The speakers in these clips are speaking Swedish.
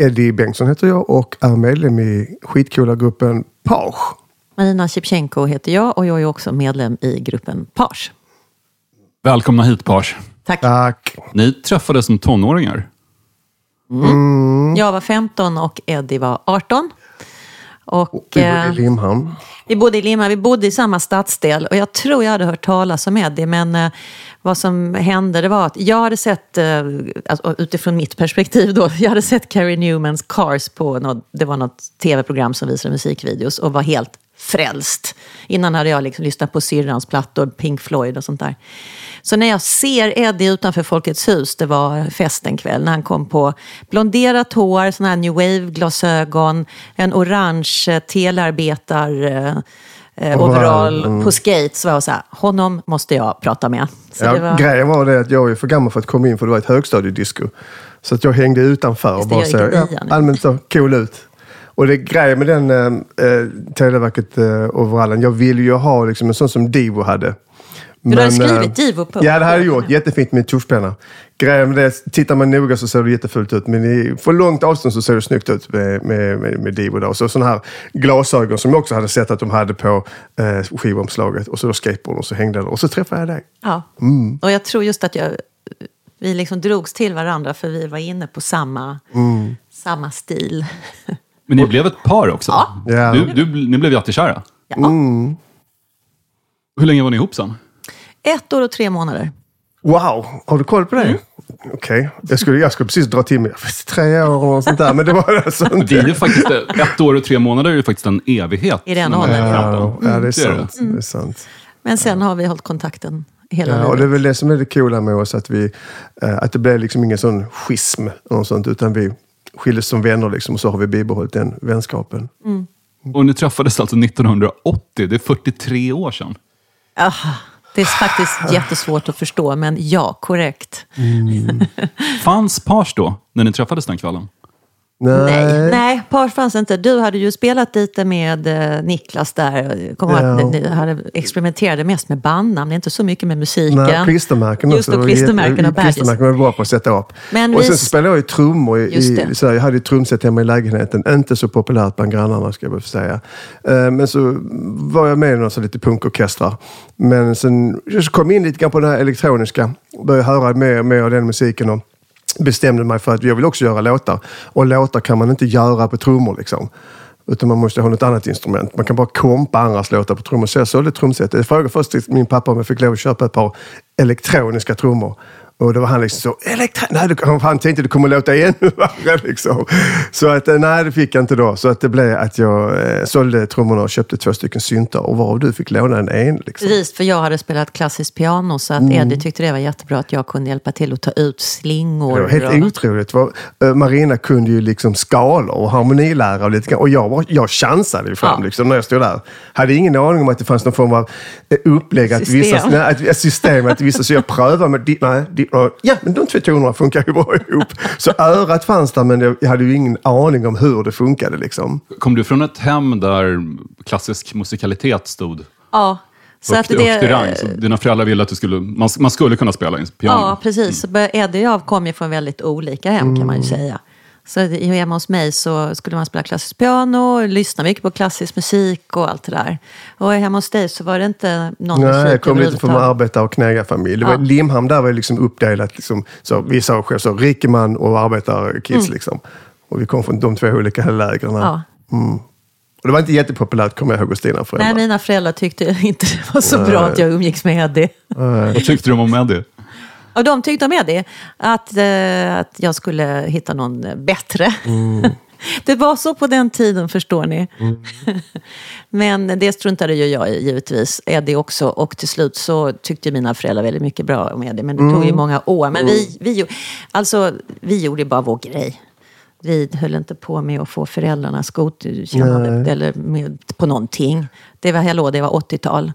Eddie Bengtsson heter jag och är medlem i skitcoola gruppen Page. Marina Shipchenko heter jag och jag är också medlem i gruppen Page. Välkomna hit Pars. Tack. Tack. Ni träffades som tonåringar. Jag var 15 och Eddie var 18. Och, Vi bodde eh, i Limhamn. Vi bodde i Lima, vi bodde i samma stadsdel och jag tror jag hade hört talas om Eddie men eh, vad som hände det var att jag hade sett, eh, alltså, utifrån mitt perspektiv då, jag hade sett Carrie Newmans Cars på något, det var något tv-program som visade musikvideos och var helt frälst. Innan hade jag liksom lyssnat på syrrans plattor, Pink Floyd och sånt där. Så när jag ser Eddie utanför Folkets hus, det var festen kväll, när han kom på blonderat hår, sån här new wave-glasögon, en orange eh, telearbetar eh, overall på skates. var jag så här, honom måste jag prata med. Så Ja, var, Grejen var det att jag är för gammal för att komma in för det var ett högstadiedisco. Så att jag hängde utanför och bara så, ja, ja. allmänt så cool ut. Och det grejen med den eh, eh, Televerket eh, jag ville ju ha liksom en sån som Divo hade. du hade Men, skrivit eh, Divo på. Ja, det hade jag gjort. Jättefint med tuschpenna. Grejen det, tittar man noga så ser det jättefult ut. Men i, för långt avstånd så ser det snyggt ut med, med, med, med Divo. Då. Så sådana här glasögon som jag också hade sett att de hade på eh, skivomslaget. Och så då skateboard och så hängde det. Och så träffade jag dig. Ja. Mm. Och jag tror just att jag, vi liksom drogs till varandra för vi var inne på samma, Mm. samma stil. Men ni blev ett par också? Ja. Ja. Du, du, ni blev jättekära? Ja. Mm. Hur länge var ni ihop sen? Ett år och tre månader. Wow, har du koll på det? Okej, jag, skulle, jag skulle precis dra till med tre år och sånt där, men det var alltså Det är inte... ju faktiskt, ett år och tre månader är ju faktiskt en evighet. I den åldern, är Ja, 15. ja, det är sant. Det är sant. Men sen har vi hållit kontakten hela Ja, och det är väl det som är det coola med oss, att, vi, eh, att det blev liksom ingen sån schism, och sånt, utan vi skildes som vänner liksom, och så har vi bibehållit den vänskapen. Och ni träffades alltså 1980, det är 43 år sedan. Ah, det är faktiskt jättesvårt att förstå, men ja, korrekt. Mm. Fanns Pars då, när ni träffades den kvällen? Nej, nej, par fanns inte. Du hade ju spelat lite med eh, Niklas där. Kom ihåg att Ja. ni, hade experimenterade mest med bandnamn, inte så mycket med musiken. Nej, klistermärken Just också. klistermärken och badges. Klistermärken var bra på att sätta upp. Men och vi- sen så spelade jag ju trummor. I, i, så jag hade ju trumset hemma i lägenheten. Inte så populärt bland grannarna ska jag väl säga. Eh, Men så var jag med i några så lite punkorkestrar. Men sen så kom jag in lite grann på det här elektroniska. Började höra mer och mer av den musiken. Och bestämde mig för att jag vill också göra låtar. Och låtar kan man inte göra på trummor liksom. Utan man måste ha något annat instrument. Man kan bara kompa andras låtar på trummor. Så jag sålde trumset. Jag frågade först till min pappa om jag fick lov att köpa ett par elektroniska trummor. Och då var han liksom så, elektro... Nej, han- tänkte det kommer låta ännu värre liksom. Så att, eh, nej, det fick jag inte då. Så att det blev att jag eh, sålde trummorna och köpte två stycken syntar. Och varav du fick låna en en. Liksom. Precis, för jag hade spelat klassiskt piano så att Mm. Eddie tyckte det var jättebra att jag kunde hjälpa till att ta ut slingor. Det var helt och- otroligt. Eh, Marina kunde ju liksom skalor och harmonilära och lite grann. Och jag, var, jag chansade ju fram Ja. liksom, när jag stod där. Hade ingen aning om att det fanns någon form av upplägg. Att vissa, System. nej, att, system. Att vissa, så jag prövade med... Nej, di- ja, men de två tonerna funkar ju bra ihop. Så örat fanns där, men jag, hade ju ingen aning om hur det funkade. Liksom. Kom du från ett hem där klassisk musikalitet stod Ja, så att högt, högt i det... rang? Så dina föräldrar ville att du skulle, man, man skulle kunna spela piano? Ja, precis. Så Eddie och jag kom ju från väldigt olika hem kan man Mm. ju säga. Så i- hemma hos mig så skulle man spela klassiskt piano, lyssna mycket på klassisk musik och allt det där. Och hemma hos dig så var det inte någon Nej, musik jag kom lite från arbetar och knegarfamilj. Ja. Limhamn där var ju liksom uppdelat. Liksom, så, vi sa själv så, rikeman och arbetarkids. Liksom. Och vi kom från de två olika lägren. Mm. Ja. Och det var inte jättepopulärt, kommer jag ihåg, hos dina föräldrar. Nej, mina föräldrar tyckte inte det var så bra att jag umgicks med Eddie. Vad tyckte du om Eddie? Och de tyckte om Eddie att, eh, att jag skulle hitta någon bättre. Mm. Det var så på den tiden, förstår ni. Men det struntade ju jag i, givetvis. Eddie också. Och till slut så tyckte mina föräldrar väldigt mycket bra om Eddie. Men det tog Mm. ju många år. Men vi, vi, alltså, vi gjorde bara vår grej. Vi höll inte på med att få föräldrarnas godkännande eller med, på någonting. Det var, hallå, det var 80-tal.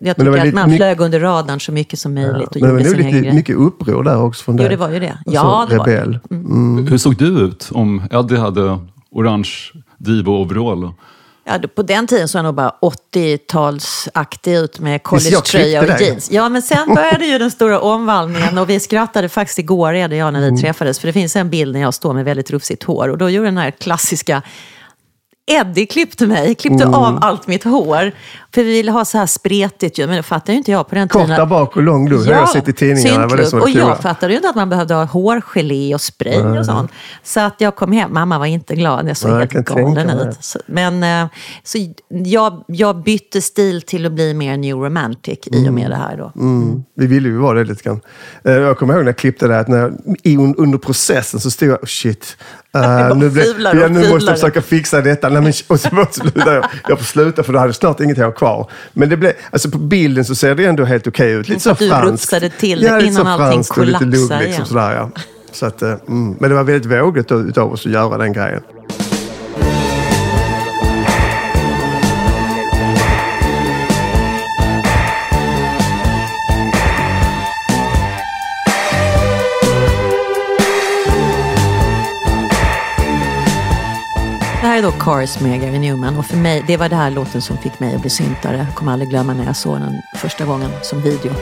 Jag Men det tycker var att lite man mycket- flög under radarn så mycket som möjligt och Men det var lite grej. mycket uppror där också från Jo, dig. det var ju det. Alltså, Ja, det var det. rebell. Hur såg du ut om Eddie hade orange Divo-overall? Ja, på den tiden såg jag nog bara 80-talsaktig ut med collegetröja och jeans. Ja, men sen började ju den stora omvandlingen och vi skrattade faktiskt igår, Ed och jag, när vi Mm. träffades. För det finns en bild när jag står med väldigt rufsigt hår och då gjorde den här klassiska Eddie klippte mig, klippte Mm. av allt mitt hår. För vi ville ha så här spretigt ju, men det fattade ju inte jag på den Kort tiden. där bak och lång lugg har jag sett i tidningarna. Var det som var och coola. jag fattade ju inte att man behövde ha hårgelé och spray och sånt. Så att jag kom hem, mamma var inte glad, jag såg jag helt galen ut. Så, men eh, så jag, jag bytte stil till att bli mer new romantic i och med det här då. Mm. Vi ville ju vara det lite grann. Eh, Jag kommer ihåg när jag klippte det, att när, under processen så stod jag, oh shit, eh, nu, och jag, nu måste jag försöka fixa detta. Nej, men, och så slutade jag, jag får sluta för då hade jag snart inget hår kvar. Men det blev, alltså på bilden så ser det ändå helt okej ut. Lite Så så att du franskt. rufsade till ja, innan så allting franskt och lite lugg kollapsar liksom, igen. sådär, ja. Så att, eh, mm. Men det var väldigt vågat av- utav oss att göra den grejen. Här är då Cars med Gary Newman. Och för mig, det var det här låten som fick mig att bli syntare. Jag kommer aldrig glömma när jag såg den första gången som video.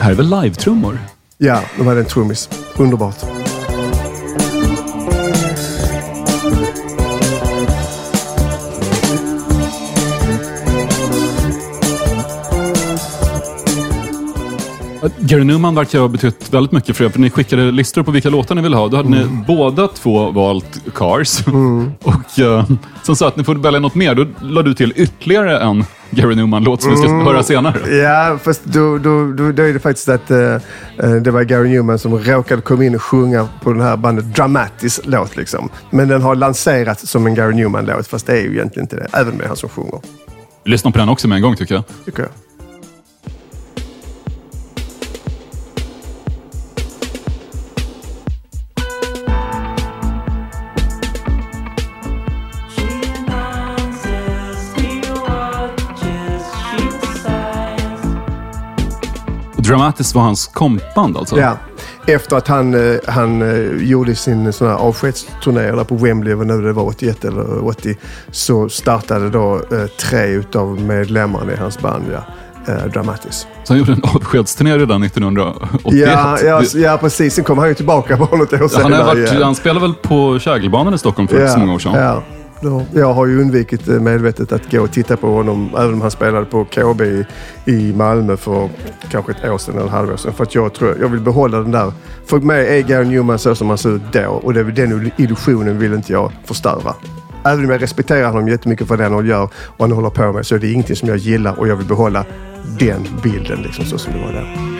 Här är väl live-trummor? Ja, de hade en trummis. Underbart. Gary Numan verkar ha betytt väldigt mycket för er, för ni skickade listor på vilka låtar ni ville ha. Då hade ni båda två valt Cars. Och uh, sen sa att ni får välja något mer. Då la du till ytterligare en Gary Numan-låt som vi ska höra senare. Ja, fast då, då, då, då är det faktiskt att eh, eh, det var Gary Newman som råkade komma in och sjunga på den här bandet Dramatis låt. Liksom. Men den har lanserats som en Gary Newman-låt, fast det är ju egentligen inte det. Även med han som sjunger, Lyssna på den också med en gång tycker jag. tycker jag. Dramatis var hans kompband alltså? Ja. Efter att han, eh, han eh, gjorde sin sån här avskedsturné där på Wembley, vad nu det var, 81 eller 80, så startade då eh, tre utav medlemmarna i hans band, ja, eh, Dramatis. Så han gjorde en avskedsturné redan 1981. Ja, ja, ja, precis. Sen kom han ju tillbaka bara något år han, senare. har varit, igen. han spelade väl på Kägelbanan i Stockholm för inte så många år sedan? Ja. Då- Jag har ju undvikit eh, medvetet att gå och titta på honom, även om han spelade på KB i, i Malmö för kanske ett år sedan eller ett halvår sedan. För att jag tror jag vill behålla den där. För mig är Gary Newman så som han ser ut då och det, den illusionen vill inte jag förstöra. Även om jag respekterar honom jättemycket för det han gör och han håller på med så är det ingenting som jag gillar och jag vill behålla den bilden liksom så som det var där.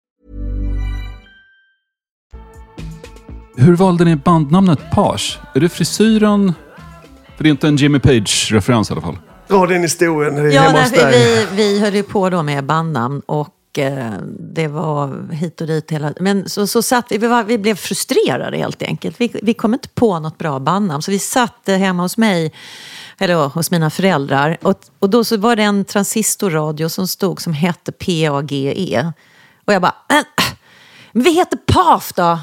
Hur valde ni bandnamnet Page? Är det frisyren? För det är inte en Jimmy Page-referens i alla fall. Dra den historien det är Ja, hemma hos dig. vi, vi höll ju på då med bandnamn och eh, det var hit och dit hela Men så, så satt vi, vi, var, vi blev frustrerade helt enkelt. Vi, vi kom inte på något bra bandnamn. Så vi satt hemma hos mig, eller ja, hos mina föräldrar. Och, och då så var det en transistorradio som stod som hette PAGE. Och jag bara, men, äh, men vi heter PAF då.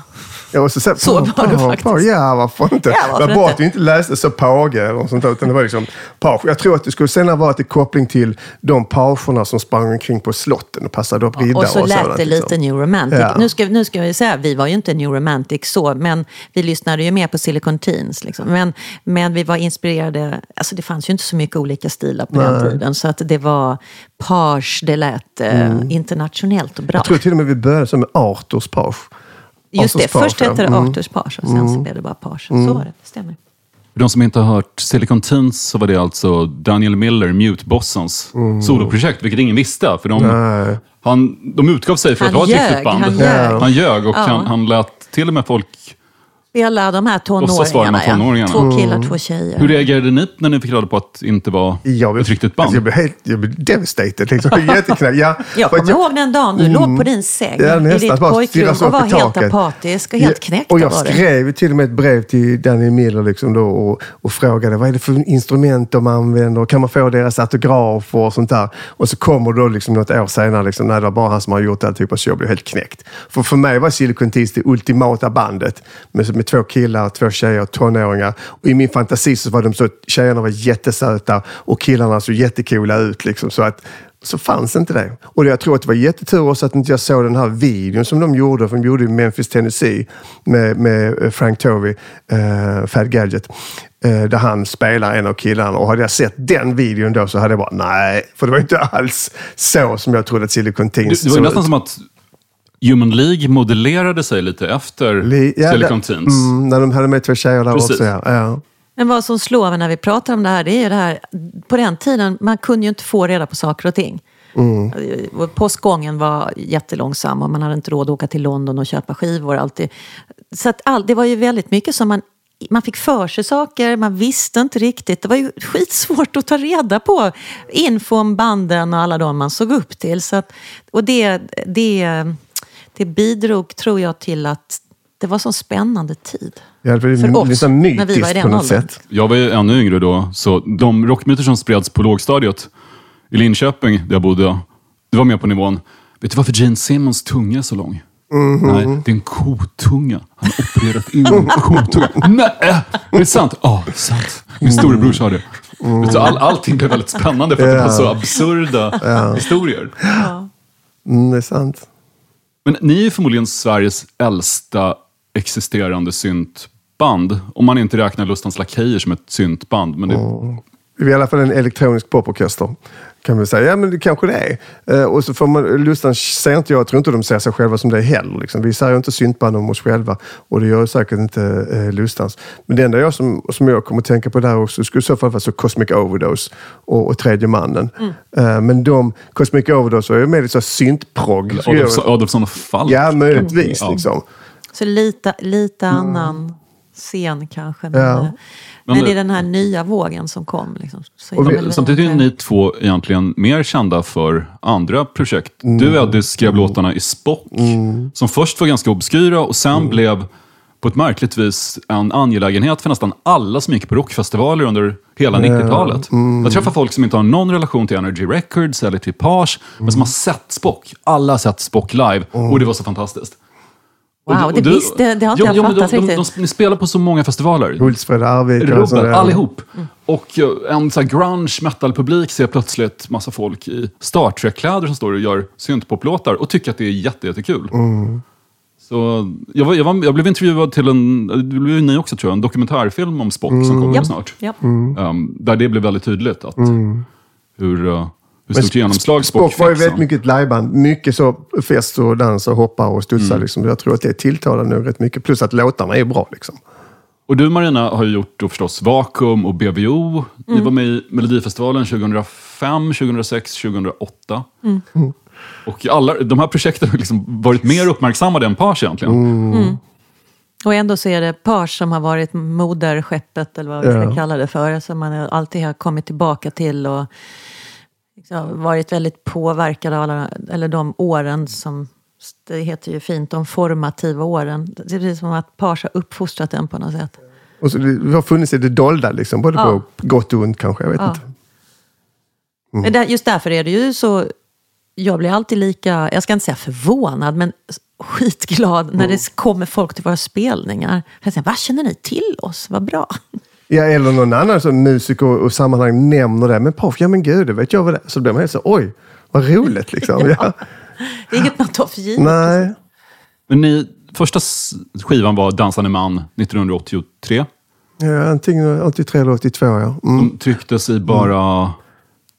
Ja, och så, så, Så var det faktiskt. Ja, varför inte? Ja, varför det var bra inte? att du inte läste så page eller sånt där, utan det var liksom page. Jag tror att det skulle senare vara till koppling till de pagerna som sprang omkring på slotten och passade upp riddare Och så lät sådant, det liksom. lite New Romantic. Ja. Nu, ska, nu ska vi säga, vi var ju inte New Romantic så, men vi lyssnade ju mer på Silicon Teens. Liksom. Men, men vi var inspirerade, alltså det fanns ju inte så mycket olika stilar på den tiden. Så att det var page, det lät eh, internationellt och bra. Mm. Jag tror till och med vi började som med Arthurs page. Just det, först hette det Mm. Arthurs page och sen så blev det bara page. Så var det, det stämmer. För de som inte har hört Silicon Teens så var det alltså Daniel Miller, Mute-bossens soloprojekt, vilket ingen visste. För de, Nej. han, de utgav sig för Han att vara ett riktigt band. han ljög. Han ljög och Ja. han, han lät till och med folk... Spela de här tonåringarna. tonåringarna. Ja. Två killar, två tjejer. Hur reagerade ni när ni fick reda på att det inte var Jag blev, ett riktigt alltså, jag band? blev helt jag blev devastated. Liksom. Jätteknäpp. Jag att kommer ihåg den dagen du låg på din säng Mm. Ja, i ditt pojkrum och var helt apatisk och helt knäckt. Och jag skrev till och med ett brev till Danny Miller liksom då och, och frågade vad är det för instrument de använder kan man få deras autografer och sånt där. Och så kommer då liksom något år senare, liksom, nej, det var bara han som har gjort alltihopa så jag blev helt knäckt. För för mig var Silicon Teens det ultimata bandet med, med två killar, två tjejer, tonåringar. Och i min fantasi så var de så, tjejerna var jättesöta och killarna såg jättecoola ut. Liksom, så att så fanns inte det. Och jag tror att det var jättetur också att inte jag såg den här videon som de gjorde, för de gjorde i Memphis, Tennessee med, med Frank Tovey, uh, Fat Gadget, eh, där han spelar en av killarna. Och hade jag sett den videon då så hade jag bara, nej, för det var inte alls så som jag trodde att Silicon Teens Det, det var nästan ut. som att Human League modellerade sig lite efter Li- ja, Silicon Teens. Mm, när de hade med två tjejer också. Ja. Ja. Men vad som slår mig när vi pratar om det här, det är ju det här, på den tiden, man kunde ju inte få reda på saker och ting. Och Postgången var jättelångsam och man hade inte råd att åka till London och köpa skivor. Alltid. Så att all, det var ju väldigt mycket som man, man fick för sig saker, man visste inte riktigt. Det var ju skitsvårt att ta reda på info om banden och alla de man såg upp till. Så att, och det, det, det bidrog, tror jag, till att det var så spännande tid. Ja, det För var oss, lite när vi var i mytiskt den på något åldern. sätt. Jag var ju ännu yngre då, så de rockmyter som spreds på lågstadiet i Linköping, där jag bodde, det var med på nivån. Vet du varför Gene Simmons tunga är så lång? Mhm. Nej, det är en kotunga. Han har opererat in en kotunga. Nej, är det sant? Ja, sant. Min storebror sa det. Vet du, all, allting blev väldigt spännande för att det var så absurda historier. Mm, det är sant. Men ni är förmodligen Sveriges äldsta existerande syntband. Om man inte räknar Lustans Lakejer som ett syntband. Men det, mm. Vi är i alla fall en elektronisk poporkester. Kan vi säga. Ja, men det kanske det är. Eh, och så får man, Lustan ser inte jag, jag tror inte de ser sig själva som det heller. Liksom. Vi säger inte syntband om oss själva och det gör säkert inte eh, Lustans. Men det enda jag som, som jag kommer att tänka på där också skulle i så fall vara så Cosmic Overdose och, och Tredje mannen. Eh, men de, Cosmic Overdose är ju mer lite så syntprogg. Adolfsson, Adolfsson och Falk. Ja, möjligtvis. Ja. Liksom. Så lite, lite annan scen kanske. Men, Ja. Men men det- i den här nya vågen som kom. Liksom, så är Och vi- Samtidigt är ni två egentligen mer kända för andra projekt. Mm. Du Eddie skrev låtarna i Spock, som först var ganska obskyra och sen Mm. blev på ett märkligt vis en angelägenhet för nästan alla som gick på rockfestivaler under hela 90-talet. Mm. Jag träffar folk som inte har någon relation till Energy Records eller till Page, men som har sett Spock. Alla har sett Spock live Mm. och det var så fantastiskt. Wow, det du- visste- det har inte Jo, jag jo, fattat de, de, de, riktigt. Ni spelar på så många festivaler. Hultsfred, Arvika och Rubbel, sådär. allihop. Och eh, en så här grunge metal-publik ser plötsligt massa folk i Star Trek-kläder som står och gör syntpoplåtar och tycker att det är jätte, jättekul. Så jag, var, jag, var, jag blev intervjuad till en, det blev ju ni också tror jag, en dokumentärfilm om Spock som kommer Japp, snart. japp. Um, där det blev väldigt tydligt att hur, uh, hur stort genomslag Spock, Spock var ju fick väldigt sen. mycket ett liveband. Mycket så fest och dans och hoppa och studsa. Mm. Liksom. Jag tror att det tilltalar nog rätt mycket. Plus att låtarna är bra. Liksom. Och du Marina har ju gjort då förstås Vakuum och BBO. Mm. Ni var med i Melodifestivalen 2005, 2006, 2008. Mm. Och alla, de här projekten har liksom varit mer uppmärksammade än Page egentligen. Mm. Och ändå så är det Pars som har varit moderskeppet, eller vad vi ska Ja. kalla det för, som man alltid har kommit tillbaka till och liksom varit väldigt påverkad av alla, eller de åren som, det heter ju fint, de formativa åren. Det är precis som att Pars har uppfostrat den på något sätt. Och så det har funnits i det dolda, liksom. både Ja. på gott och ont kanske. Jag vet Ja. inte. Men där, just därför är det ju så, jag blir alltid lika, jag ska inte säga förvånad, men skitglad när det kommer folk till våra spelningar. Jag säger, vad känner ni till oss? Vad bra. Ja, eller någon annan som musiker och sammanhang nämner det. Men Paf, ja men gud, det vet jag vad det är. Så blir man helt så, oj, vad roligt liksom. ja. Det är inget man tar för givet. Nej, Men ni, första skivan var Dansande man 1983. ja, antingen 83 eller 82 ja. Mm. De trycktes i bara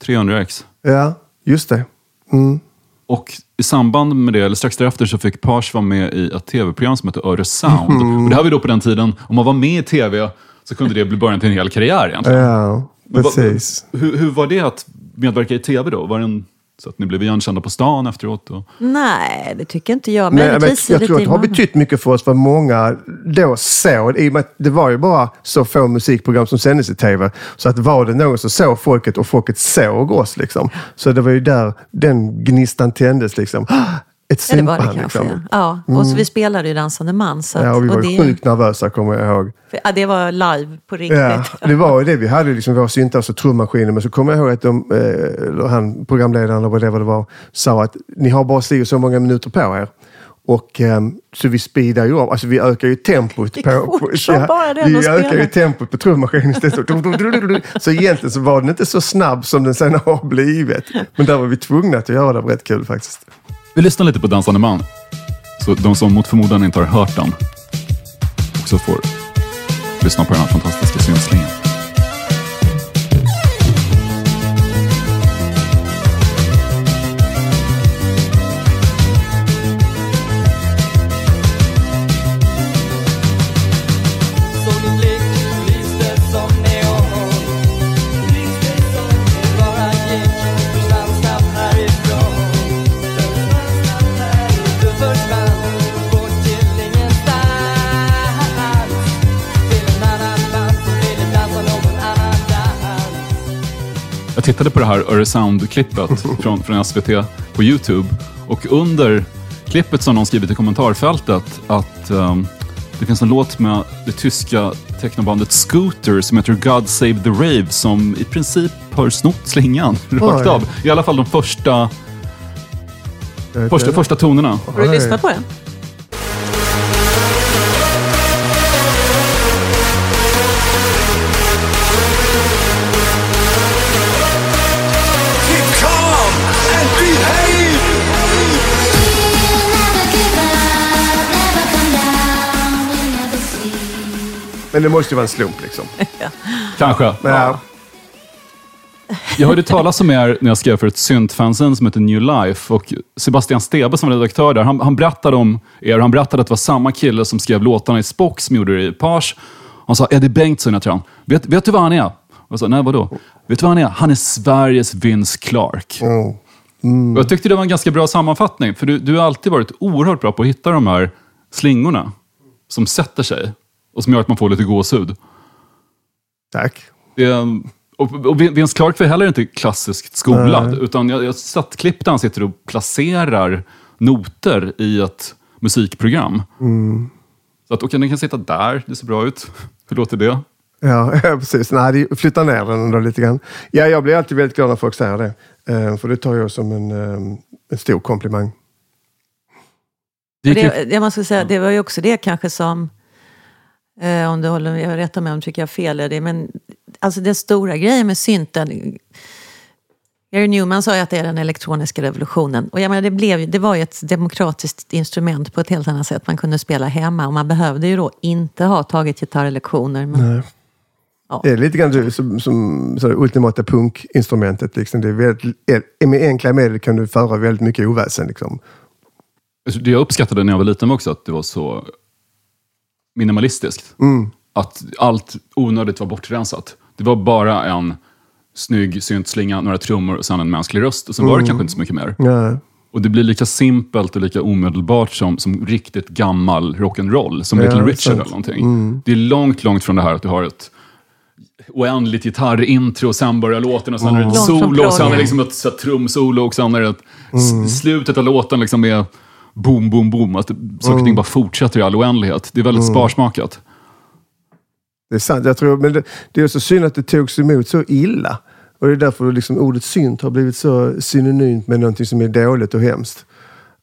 300 ex. Ja, just det. Mm. Och i samband med det, eller strax därefter, så fick Page vara med i ett tv-program som heter Öre Sound. Mm. Och det här var ju då på den tiden, om man var med i tv så kunde det bli början till en hel karriär egentligen. Ja, Men precis. Hur, hur var det att medverka i tv då? Var det en, så att ni blev igenkända på stan efteråt? Och... Nej, det tycker inte jag. Nej, men jag lite tror att det har betytt mycket för oss vad många då såg. I och med att det var ju bara så få musikprogram som sändes i tv. Så att var det någon som såg folket och folket såg oss. Liksom. Så det var ju där den gnistan tändes. Liksom. Ett Ja, det var det kanske. Liksom. Ja, och så vi spelade ju Dansande man. Så att, Ja, och vi var ju det, sjukt nervösa kommer jag ihåg. ja, det var live på riktigt. Ja, det var ju det. Vi hade liksom våra syntar och så trummaskiner. Men så kommer jag ihåg att de, eh, han, programledaren eller vad det var det var, sa att ni har bara och så många minuter på er. Och, ehm, så vi speedar ju av, alltså vi ökar ju tempot. Det på, kort som bara den Vi ökar spela. ju tempot på trummaskinen istället. Så, så egentligen så var den inte så snabb som den sen har blivit. Men där var vi tvungna att göra det. Det var rätt kul faktiskt. Vi lyssnar lite på Dansande man. Så de som mot förmodan inte har hört den också får lyssna på den här fantastiska synslingen. Jag tittade på det här Öre Sound-klippet från, från SVT på YouTube. Och under klippet har någon skrivit i kommentarfältet att ehm, det finns en låt med det tyska technobandet Scooter som heter God Save the Rave som i princip har snott slingan rakt av. I alla fall de första, första, första tonerna. Har du lyssnat på den? Men det måste ju vara en slump liksom. Kanske. Men, ja. Jag hörde talas om er när jag skrev för ett syntfanzine som heter New Life. Och Sebastian Stebe som var redaktör där, han, han berättade om er. Han berättade att det var samma kille som skrev låtarna i Spock som gjorde det i Page. Han sa Eddie Bengtsson heter han. Vet, vet du vad han är? Och jag sa, nej vadå? Vet du vad han är? Han är Sveriges Vince Clark. Mm. Och Jag tyckte det var en ganska bra sammanfattning. För du, du har alltid varit oerhört bra på att hitta de här slingorna som sätter sig och som gör att man får lite gåshud. Tack. Det är, och, och Vince Clark var heller inte klassiskt skolad, utan jag, jag satt klipp där han sitter och placerar noter i ett musikprogram. Så att, okej, den kan sitta där, det ser bra ut. Hur låter det? Ja, precis. Nej, flytta ner den då lite grann. Ja, jag blir alltid väldigt glad när folk säger det. Eh, för det tar jag som en, eh, en stor komplimang. Det man ska säga, det var ju också det kanske som, eh, om du håller jag rättar mig om du tycker jag fel i det, men alltså den stora grejen med synten, Gary Newman sa ju att det är den elektroniska revolutionen. Och jag menar, det, blev, det var ju ett demokratiskt instrument på ett helt annat sätt. Man kunde spela hemma och man behövde ju då inte ha tagit gitarrlektioner. Men, Ja. Det är lite grann som, som så det ultimata punkinstrumentet. Liksom. Det är väldigt, med enkla medel kan du föra väldigt mycket oväsen. Liksom. Alltså, Det jag uppskattade när jag var liten var också att det var så minimalistiskt. Att allt onödigt var bortrensat. Det var bara en snygg syntslinga, några trummor och sen en mänsklig röst. Och sen var det kanske inte så mycket mer. Ja. Och det blir lika simpelt och lika omedelbart som, som riktigt gammal rock'n'roll, som Ja, Little Richard sant. eller någonting. Det är långt, långt från det här att du har ett oändligt gitarrintro och sen börjar låten och sen är det ett från solo och sen är det liksom ett så här trumsolo och sen är det ett, s- slutet av låten liksom är boom, boom, boom. Att det- saker och ting bara fortsätter i all oändlighet. Det är väldigt sparsmakat. Det är sant. Jag tror, men det, det är så synd att det togs emot så illa. Och det är därför liksom ordet synt har blivit så synonymt med någonting som är dåligt och hemskt.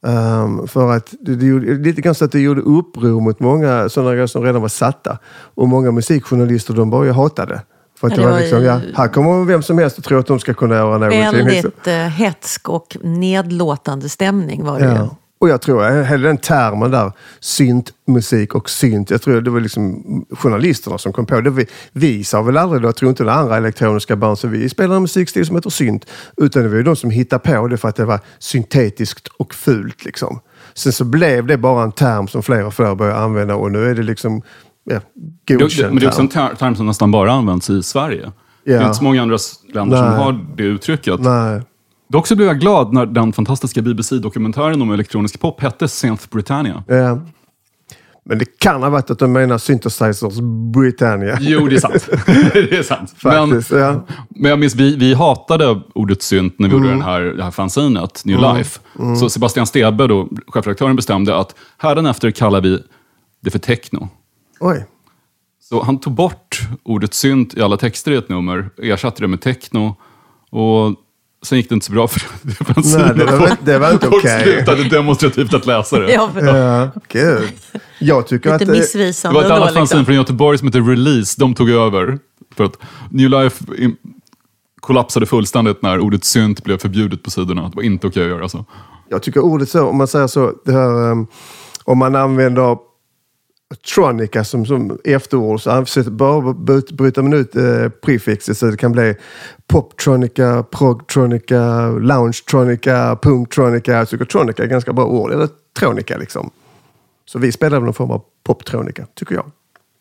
Ehm, för att det, det gjorde, lite grann så att det gjorde uppror mot många sådana grejer som redan var satta. Och många musikjournalister de bara hatade. För att Ja, det det var liksom, ja, här kommer vem som helst och tror att de ska kunna göra någonting. liksom. väldigt eh, hetsk och nedlåtande stämning var det ju. Och jag tror att hela den termen där, syntmusik och synt, jag tror det var liksom journalisterna som kom på det. Vi, vi sa väl aldrig då, jag tror inte det andra elektroniska band som vi spelar en musikstil som heter synt, utan det var ju de som hittade på det för att det var syntetiskt och fult. Liksom. Sen så blev det bara en term som fler och fler började använda och nu är det liksom ja, Det, godkänt. men det är också en term. ter- term som nästan bara används i Sverige. Det är inte så många andra länder som Nej. har det uttrycket. Nej. Dock så blev jag glad när den fantastiska BBC-dokumentären om elektronisk pop hette Synth Britannia. Ja. Men det kan ha varit att de menar Synthesizers Britannia. Jo, det är sant. det är sant. Men, Faktiskt, ja. men jag minns, vi, vi hatade ordet synt när vi gjorde den här, det här fanzinet, New Life. Så Sebastian Stebe, då, chefredaktören, bestämde att hädanefter kallar vi det för techno. Oj. Så han tog bort ordet synt i alla texter i ett nummer, ersatte det med techno. Och sen gick det inte så bra för det. Nej, det var, Folk- det var inte Folk okej. slutade demonstrativt att läsa det. Ja, Ja, gud. Jag tycker lite att... eh, Det missvisande var ett då, annat fanzine liksom. från Göteborg som heter Release. De tog över. För att New Life in- kollapsade fullständigt när ordet synt blev förbjudet på sidorna. Det var inte okej att göra så. Jag tycker ordet så, om man säger så, det här, um, om man använder tronica som, som efterord så försöker bara byt- bryter man ut eh, prefixet så det kan bli poptronica, progtronica, loungetronica, punktronica. Jag tycker tronica är ganska bra ord. Eller tronica liksom. Så vi spelar någon form av poptronica, tycker jag.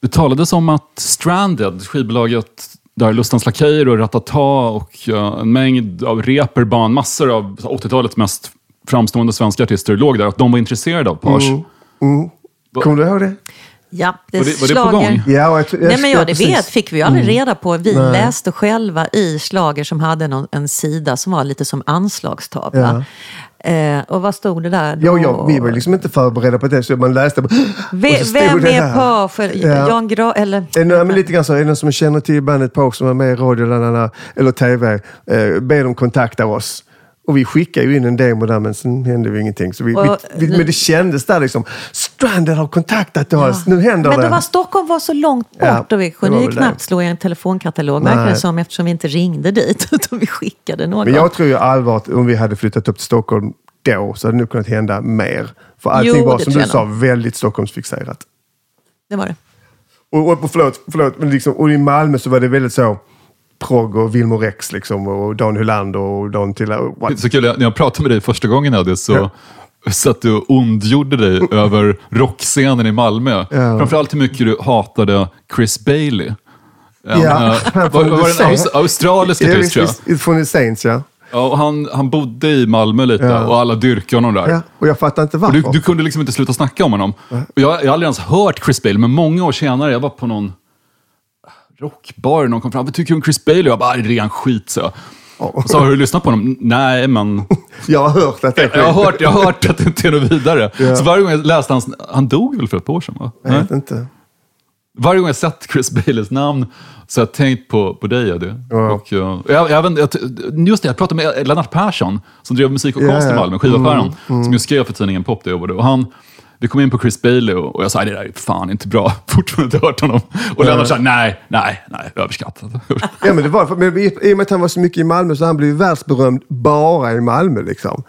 Det talades om att Stranded, skivbolaget där Lustans Lakejer och Ratata och eh, en mängd av Reeperbahn, massor av 80-talets mest framstående svenska artister låg där, att de var intresserade av Page. Kommer du ihåg det? Ja, det Var det- var det på gång? Ja, jag, jag, Nej, men ja, det precis. vet, fick vi ju aldrig reda på. Vi läste själva i Slager som hade någon, en sida som var lite som anslagstavla. Eh, och vad stod det där? Ja, då? ja, vi var liksom inte förberedda på det, så man läste bara, Ve- och så stod Vem det är. Page? Ja. Jan Gra... Eller... Det, men lite grann så, är det någon som känner till bandet Page som är med i radio eller, eller, eller tv, eh, be dem kontakta oss. Och vi skickade ju in en demo där, men sen hände ju ingenting. Så vi, Och- vi, vi, men det kändes där liksom, Stranded har kontaktat oss, nu händer Men det. var Stockholm var så långt bort Ja, och vi kunde ju knappt slå i en telefonkatalog, verkar det som, eftersom vi inte ringde dit, utan vi skickade något. Men jag tror ju allvar att om vi hade flyttat upp till Stockholm då så hade det nog kunnat hända mer. För allting Jo, var som du sa, väldigt Stockholmsfixerat. Det var det. Och, och förlåt, förlåt men liksom, och i Malmö så var det väldigt så progg och Wilmer Rex liksom, och Dan Hylander och Dan Tilla. Så kul, när jag pratade med dig första gången Eddie, så satt du och ondgjorde dig över rockscenen i Malmö. Framförallt hur mycket du hatade Chris Bailey. En, Ja, eh, var, var det The en aus- Saints. australisk Ja, artist tror jag. Från The Saints, ja. Ja, och han, han bodde i Malmö lite Ja. och alla dyrkade honom där. ja. Och jag fattar inte varför. du, du kunde liksom inte sluta snacka om honom. Och jag, jag har aldrig ens hört Chris Bailey, men många år senare, jag var på någon rockbar någon kom fram. Vad tycker du om Chris Bailey? Jag bara, "Ah, ren skit, så. Och så har du lyssnat på honom? Nej, men Jag har hört att det är jag har skit. hört, jag har hört att det inte är något vidare. Så varje gång jag läste hans, han dog väl för ett par år sedan? Va? Jag vet inte. Varje gång jag sett Chris Baileys namn så har jag tänkt på, på dig, Eddie. Ja. Och, uh, jag, även, jag, just det, jag pratade med Lennart Persson som drev musik och konst Ja, i ja. Malmö, skivaffären, som ju skrev för tidningen Pop där jag jobbade. Och han vi kom in på Chris Bailey och, jag sa det där är fan inte bra. Fortfarande inte hört honom. Och Lennart sa nej, nej, nej, överskattat. Ja, men det var, men i, och med att han var så mycket i Malmö så han blev världsberömd bara i Malmö. Liksom.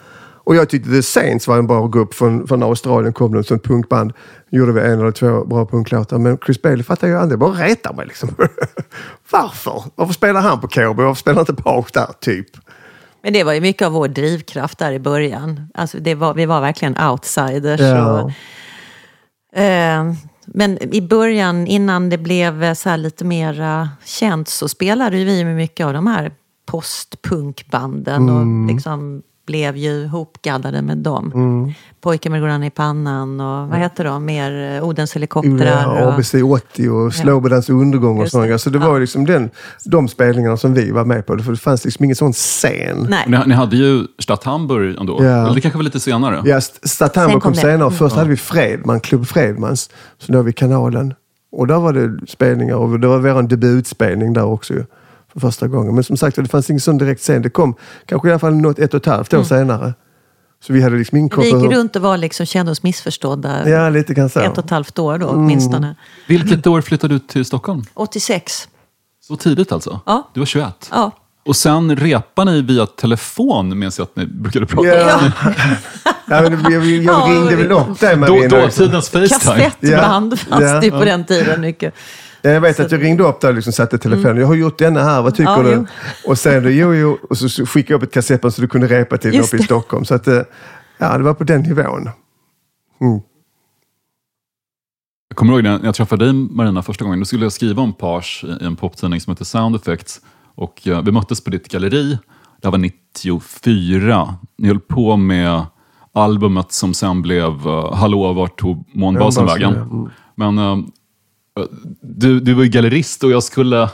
Och jag tyckte The Saints var en bra grupp. Från, från Australien kom de som punkband. Gjorde vi en eller två bra punklåtar. Men Chris Bailey fattar jag aldrig. Bara retar mig liksom. Varför? Varför spelar han på KB? Varför spelar han inte Page där, typ? Men det var ju mycket av vår drivkraft där i början. Alltså var, vi var verkligen outsiders. Ja. Och, eh, men i början, innan det blev så här lite mer känt, så spelade ju vi med mycket av de här postpunkbanden och liksom blev ju hopgaddade med dem. Pojkar med goran i pannan och vad heter de? Mer eh, Odens helikoptrar. Ja, och, ABC 80 och Slowbodans undergång och sådana. Så det var ju liksom den, de spelningarna som vi var med på. För det fanns liksom ingen sån scen. Nej. Ni, ni hade ju Stadt Hamburg ändå. Ja. Eller det kanske var lite senare. Ja, Statambo Sen kom kom senare. Först hade vi Fredman, Klubb Fredmans. Så då har vi kanalen. Och där var det spelningar och det var vår debutspelning där också ju. För första gången. Men som sagt, det fanns ingen sån direkt scen. Det kom kanske i alla fall något ett och ett halvt år senare. Så vi hade liksom koll Vi gick runt och var liksom, kände oss missförstådda Ja, lite så. ett och ett halvt år då åtminstone. Vilket år flyttade du till Stockholm? 86. Så tidigt alltså? Ja. Du var 21? Ja. Och sen repade ni via telefon, minns jag att ni brukade prata Ja. om. Ja, men jag, jag, jag Ja, ringde väl upp dig dåtidens Facetime. Kassettband Ja. fanns Ja. det på den tiden mycket. Ja, Jag vet att jag ringde upp där och liksom satte telefonen. Jag har gjort denna här, vad tycker Mm. Ja, du? Och sen då, jo, jo. Och så så skickade jag upp ett kassettband så du kunde repa till uppe i. Stockholm. Så att, eh, ja, det var på den nivån. Jag kommer ihåg när jag träffade dig Marina första gången. Då skulle jag skriva om Page i en poptidning som heter Sound Effects. Och eh, vi möttes på ditt galleri. Det här var 94. Ni höll på med albumet som sen blev uh, Hallå, vart tog månbasen vägen? Mm. Men eh, du, du var ju gallerist och jag skulle...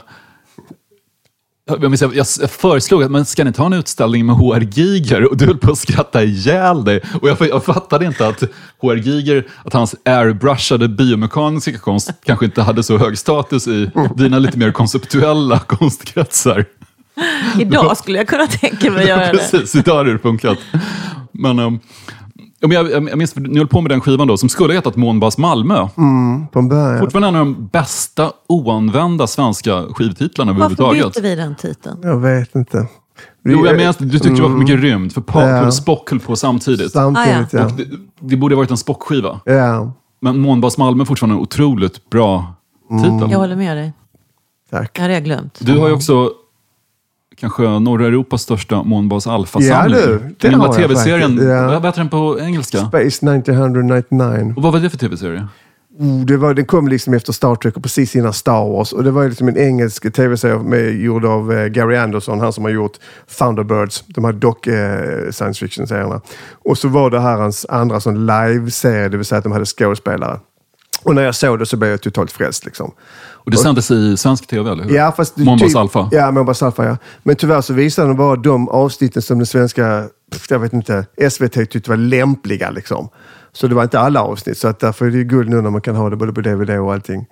Jag, minns, jag, jag föreslog att men ska ni ta en utställning med HR Giger? Och du höll på att skratta ihjäl dig. Och jag, jag fattade inte att HR Giger, att hans airbrushade biomekaniska konst kanske inte hade så hög status i dina lite mer konceptuella konstkretsar. Idag skulle jag kunna tänka mig att göra det. Precis, idag är det punkat. Men, men jag, jag, jag minns, ni höll på med den skivan då, som skulle ha hetat Månbas Malmö. På en början. Fortfarande en av de bästa oanvända svenska skivtitlarna Varför överhuvudtaget. bytte vi den titeln? Jag vet inte. Vi- Jo, jag menar, du tyckte det var för mycket rymd, för pa- Ja. för Spock höll på samtidigt. Samtidigt, Ah, ja. Och det, det borde ha varit en Spock-skiva. Ja, Men Månbas Malmö är fortfarande en otroligt bra titel. Jag håller med dig. tack. Det hade jag glömt. Du har ju också kanske norra Europas största Månbas Alfa-samling. Ja, du, Den har jag tv-serien, ja. vad heter den på engelska? Space 1999. Och vad var det för tv-serie? Oh, det var, den kom liksom efter Star Trek och precis innan Star Wars. Och det var liksom en engelsk tv-serie med, gjord av eh, Gary Anderson, han som har gjort Thunderbirds, de här dock eh, science fiction-serierna. Och så var det här hans andra sån live-serie, det vill säga att de hade skådespelare. Och när jag såg det så blev jag totalt frälst. Liksom. Och det sändes i svensk tv, eller hur? Ja, fast det- Månbas typ- Alfa. Ja, Månbas Alfa, ja. Men tyvärr så visade de bara de avsnitten som den svenska, jag vet inte, SVT tyckte var lämpliga. Liksom. Så det var inte alla avsnitt, så att därför är det guld nu när man kan ha det både på DVD och allting.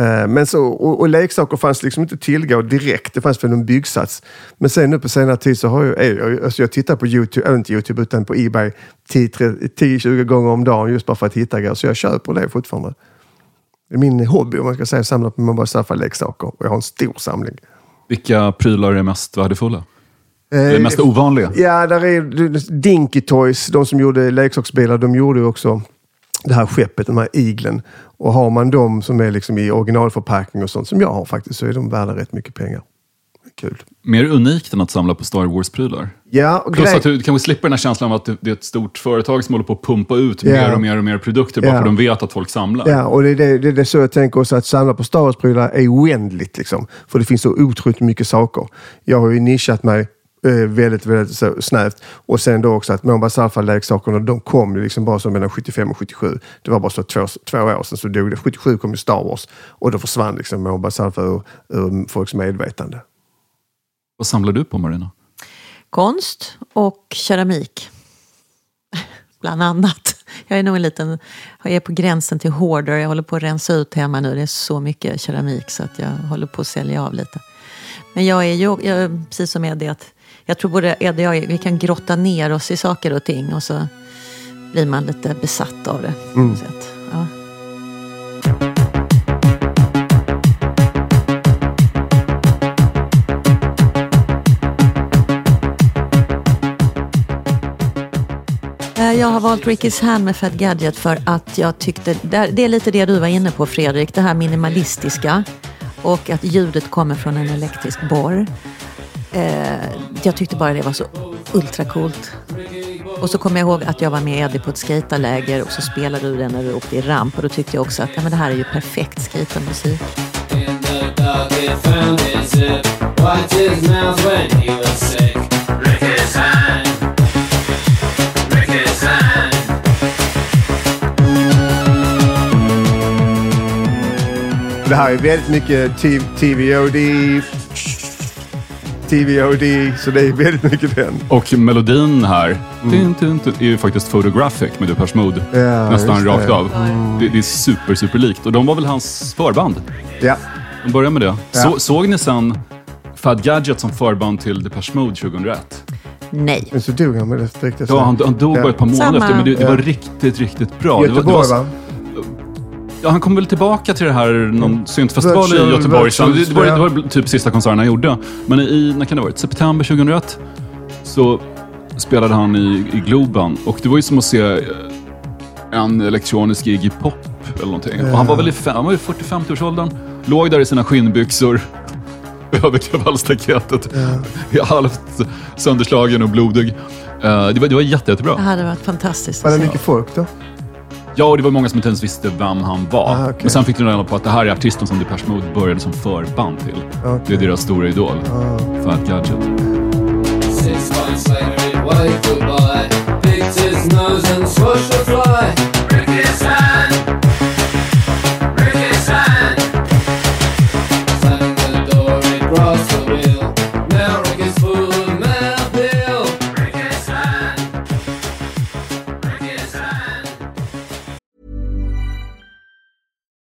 Eh, Men så, och, och leksaker fanns liksom inte tillgå direkt, det fanns väl en byggsats. Men sen nu på senare tid så har jag, alltså jag tittar på YouTube, inte YouTube utan på Ebay 10-20 gånger om dagen just bara för att hitta grejer. Så jag köper det fortfarande. Det är min hobby om man ska säga, samla på Månbas Alfa-leksaker. Och jag har en stor samling. Vilka prylar är mest värdefulla? Eh, Eller mest ovanliga? Ja, där är Dinky Toys, de som gjorde leksaksbilar, de gjorde ju också det här skeppet, de här iglen. Och har man dem som är liksom i originalförpackning och sånt, som jag har faktiskt, så är de värda rätt mycket pengar. Kul. Mer unikt än att samla på Star Wars-prylar? Ja, och Plus att du kanske slipper den här känslan av att det- är ett stort företag som håller på att pumpa ut Ja. mer och mer och mer produkter bara Ja. för att de vet att folk samlar. Ja, och det är, det, det är det så jag tänker också att samla på Star Wars-prylar är oändligt. Liksom. För det finns så otroligt mycket saker. Jag har ju nischat mig eh, väldigt, väldigt så, snävt. Och sen då också att Månbas Alfa-leksakerna, de kom ju liksom bara som mellan 75 och 77. Det var bara så två, två år sedan så dog det. 77 kom ju Star Wars och då försvann liksom Månbas Alfa ur, ur folks medvetande. Vad samlar du på, Marina? Konst och keramik. Bland annat. Jag är nog en liten, jag är på gränsen till hoarder. Jag håller på att rensa ut hemma nu. Det är så mycket keramik så att jag håller på att sälja av lite. Men jag är ju, jag, precis som Eddie, att jag tror både Eddie och jag, vi kan grotta ner oss i saker och ting och så blir man lite besatt av det. På något sätt. Ja. Jag har valt Ricky's Hand med Fat Gadget för att jag tyckte, det är lite det du var inne på Fredrik, det här minimalistiska och att ljudet kommer från en elektrisk borr. Eh, jag tyckte bara det var så ultracoolt. Och så kommer jag ihåg att jag var med Eddie på ett skejtarläger och så spelade du den när du åkte i ramp och då tyckte jag också att ja, men det här är ju perfekt skatermusik. In Det här är väldigt mycket TVOD, TVOD, så det är väldigt mycket den. Och melodin här tun, tun, tun, är ju faktiskt Photographic med Depeche Mode. Ja, Nästan rakt det. av. Det, det är super, super likt. Och de var väl hans förband? Ja, De började med det. Ja. Så, såg ni sen Fad Gadget som förband till Depeche Mode 2001? Nej. men så dog han med det direkt. Ja, han, han dog Ja. bara ett par månader Samma. efter, men det, det Ja. var riktigt, riktigt bra. Det var, det Göteborg var, va? Ja, han kom väl tillbaka till det här, någon syntfestival Virtual- i Göteborg. Så det, var, det var typ sista konserten han gjorde. Men i, när kan det ha varit? September 2001 så spelade han i, i Globen. Och det var ju som att se eh, en elektronisk Iggy Pop eller någonting. Och han var väl i, fem- han var i 40-50-årsåldern. Låg där i sina skinnbyxor över kravallstaketet. Halvt sönderslagen och blodig. Eh, det, var, det var jätte, jättebra. Det hade varit fantastiskt Var det mycket folk då? Ja, och det var många som inte ens visste vem han var. Ah, okej. Men sen fick de reda på att det här är artisten som Depeche Mode började som förband till. Det är deras stora idol. Fat Gadget. Six months later, he waved goodbye. Picked his nose and squashed a fly. Ricky's hand.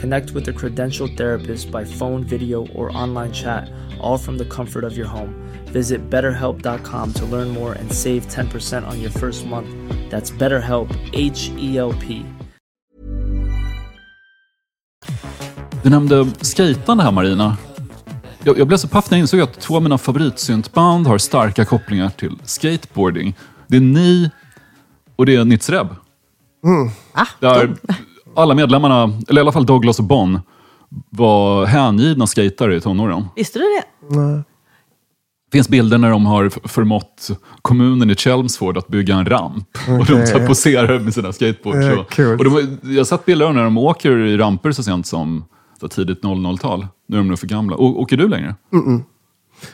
Connect with a credentialed therapist by phone, video, or online chat, all from the comfort of your home. Visit betterhelp.com to learn more and save 10% on your first month. That's BetterHelp, H E L P. Du nämnde skejtande här Marina. Jag, jag blev så paff när jag insåg att två av mina favoritsyntband har starka kopplingar till skateboarding. Det är ni och det är Nitzreb. Ah, Där alla medlemmarna, eller i alla fall Douglas och Bon, var hängivna skatare i tonåren. Visste du det? Det finns bilder när de har förmått kommunen i Chelmsford att bygga en ramp. Och de så poserar med sina skateboards. Ja, och, coolt. och de, jag har sett bilder av när de åker i ramper så sent som så tidigt 00-tal. Nu är de nog för gamla. Å, åker du längre?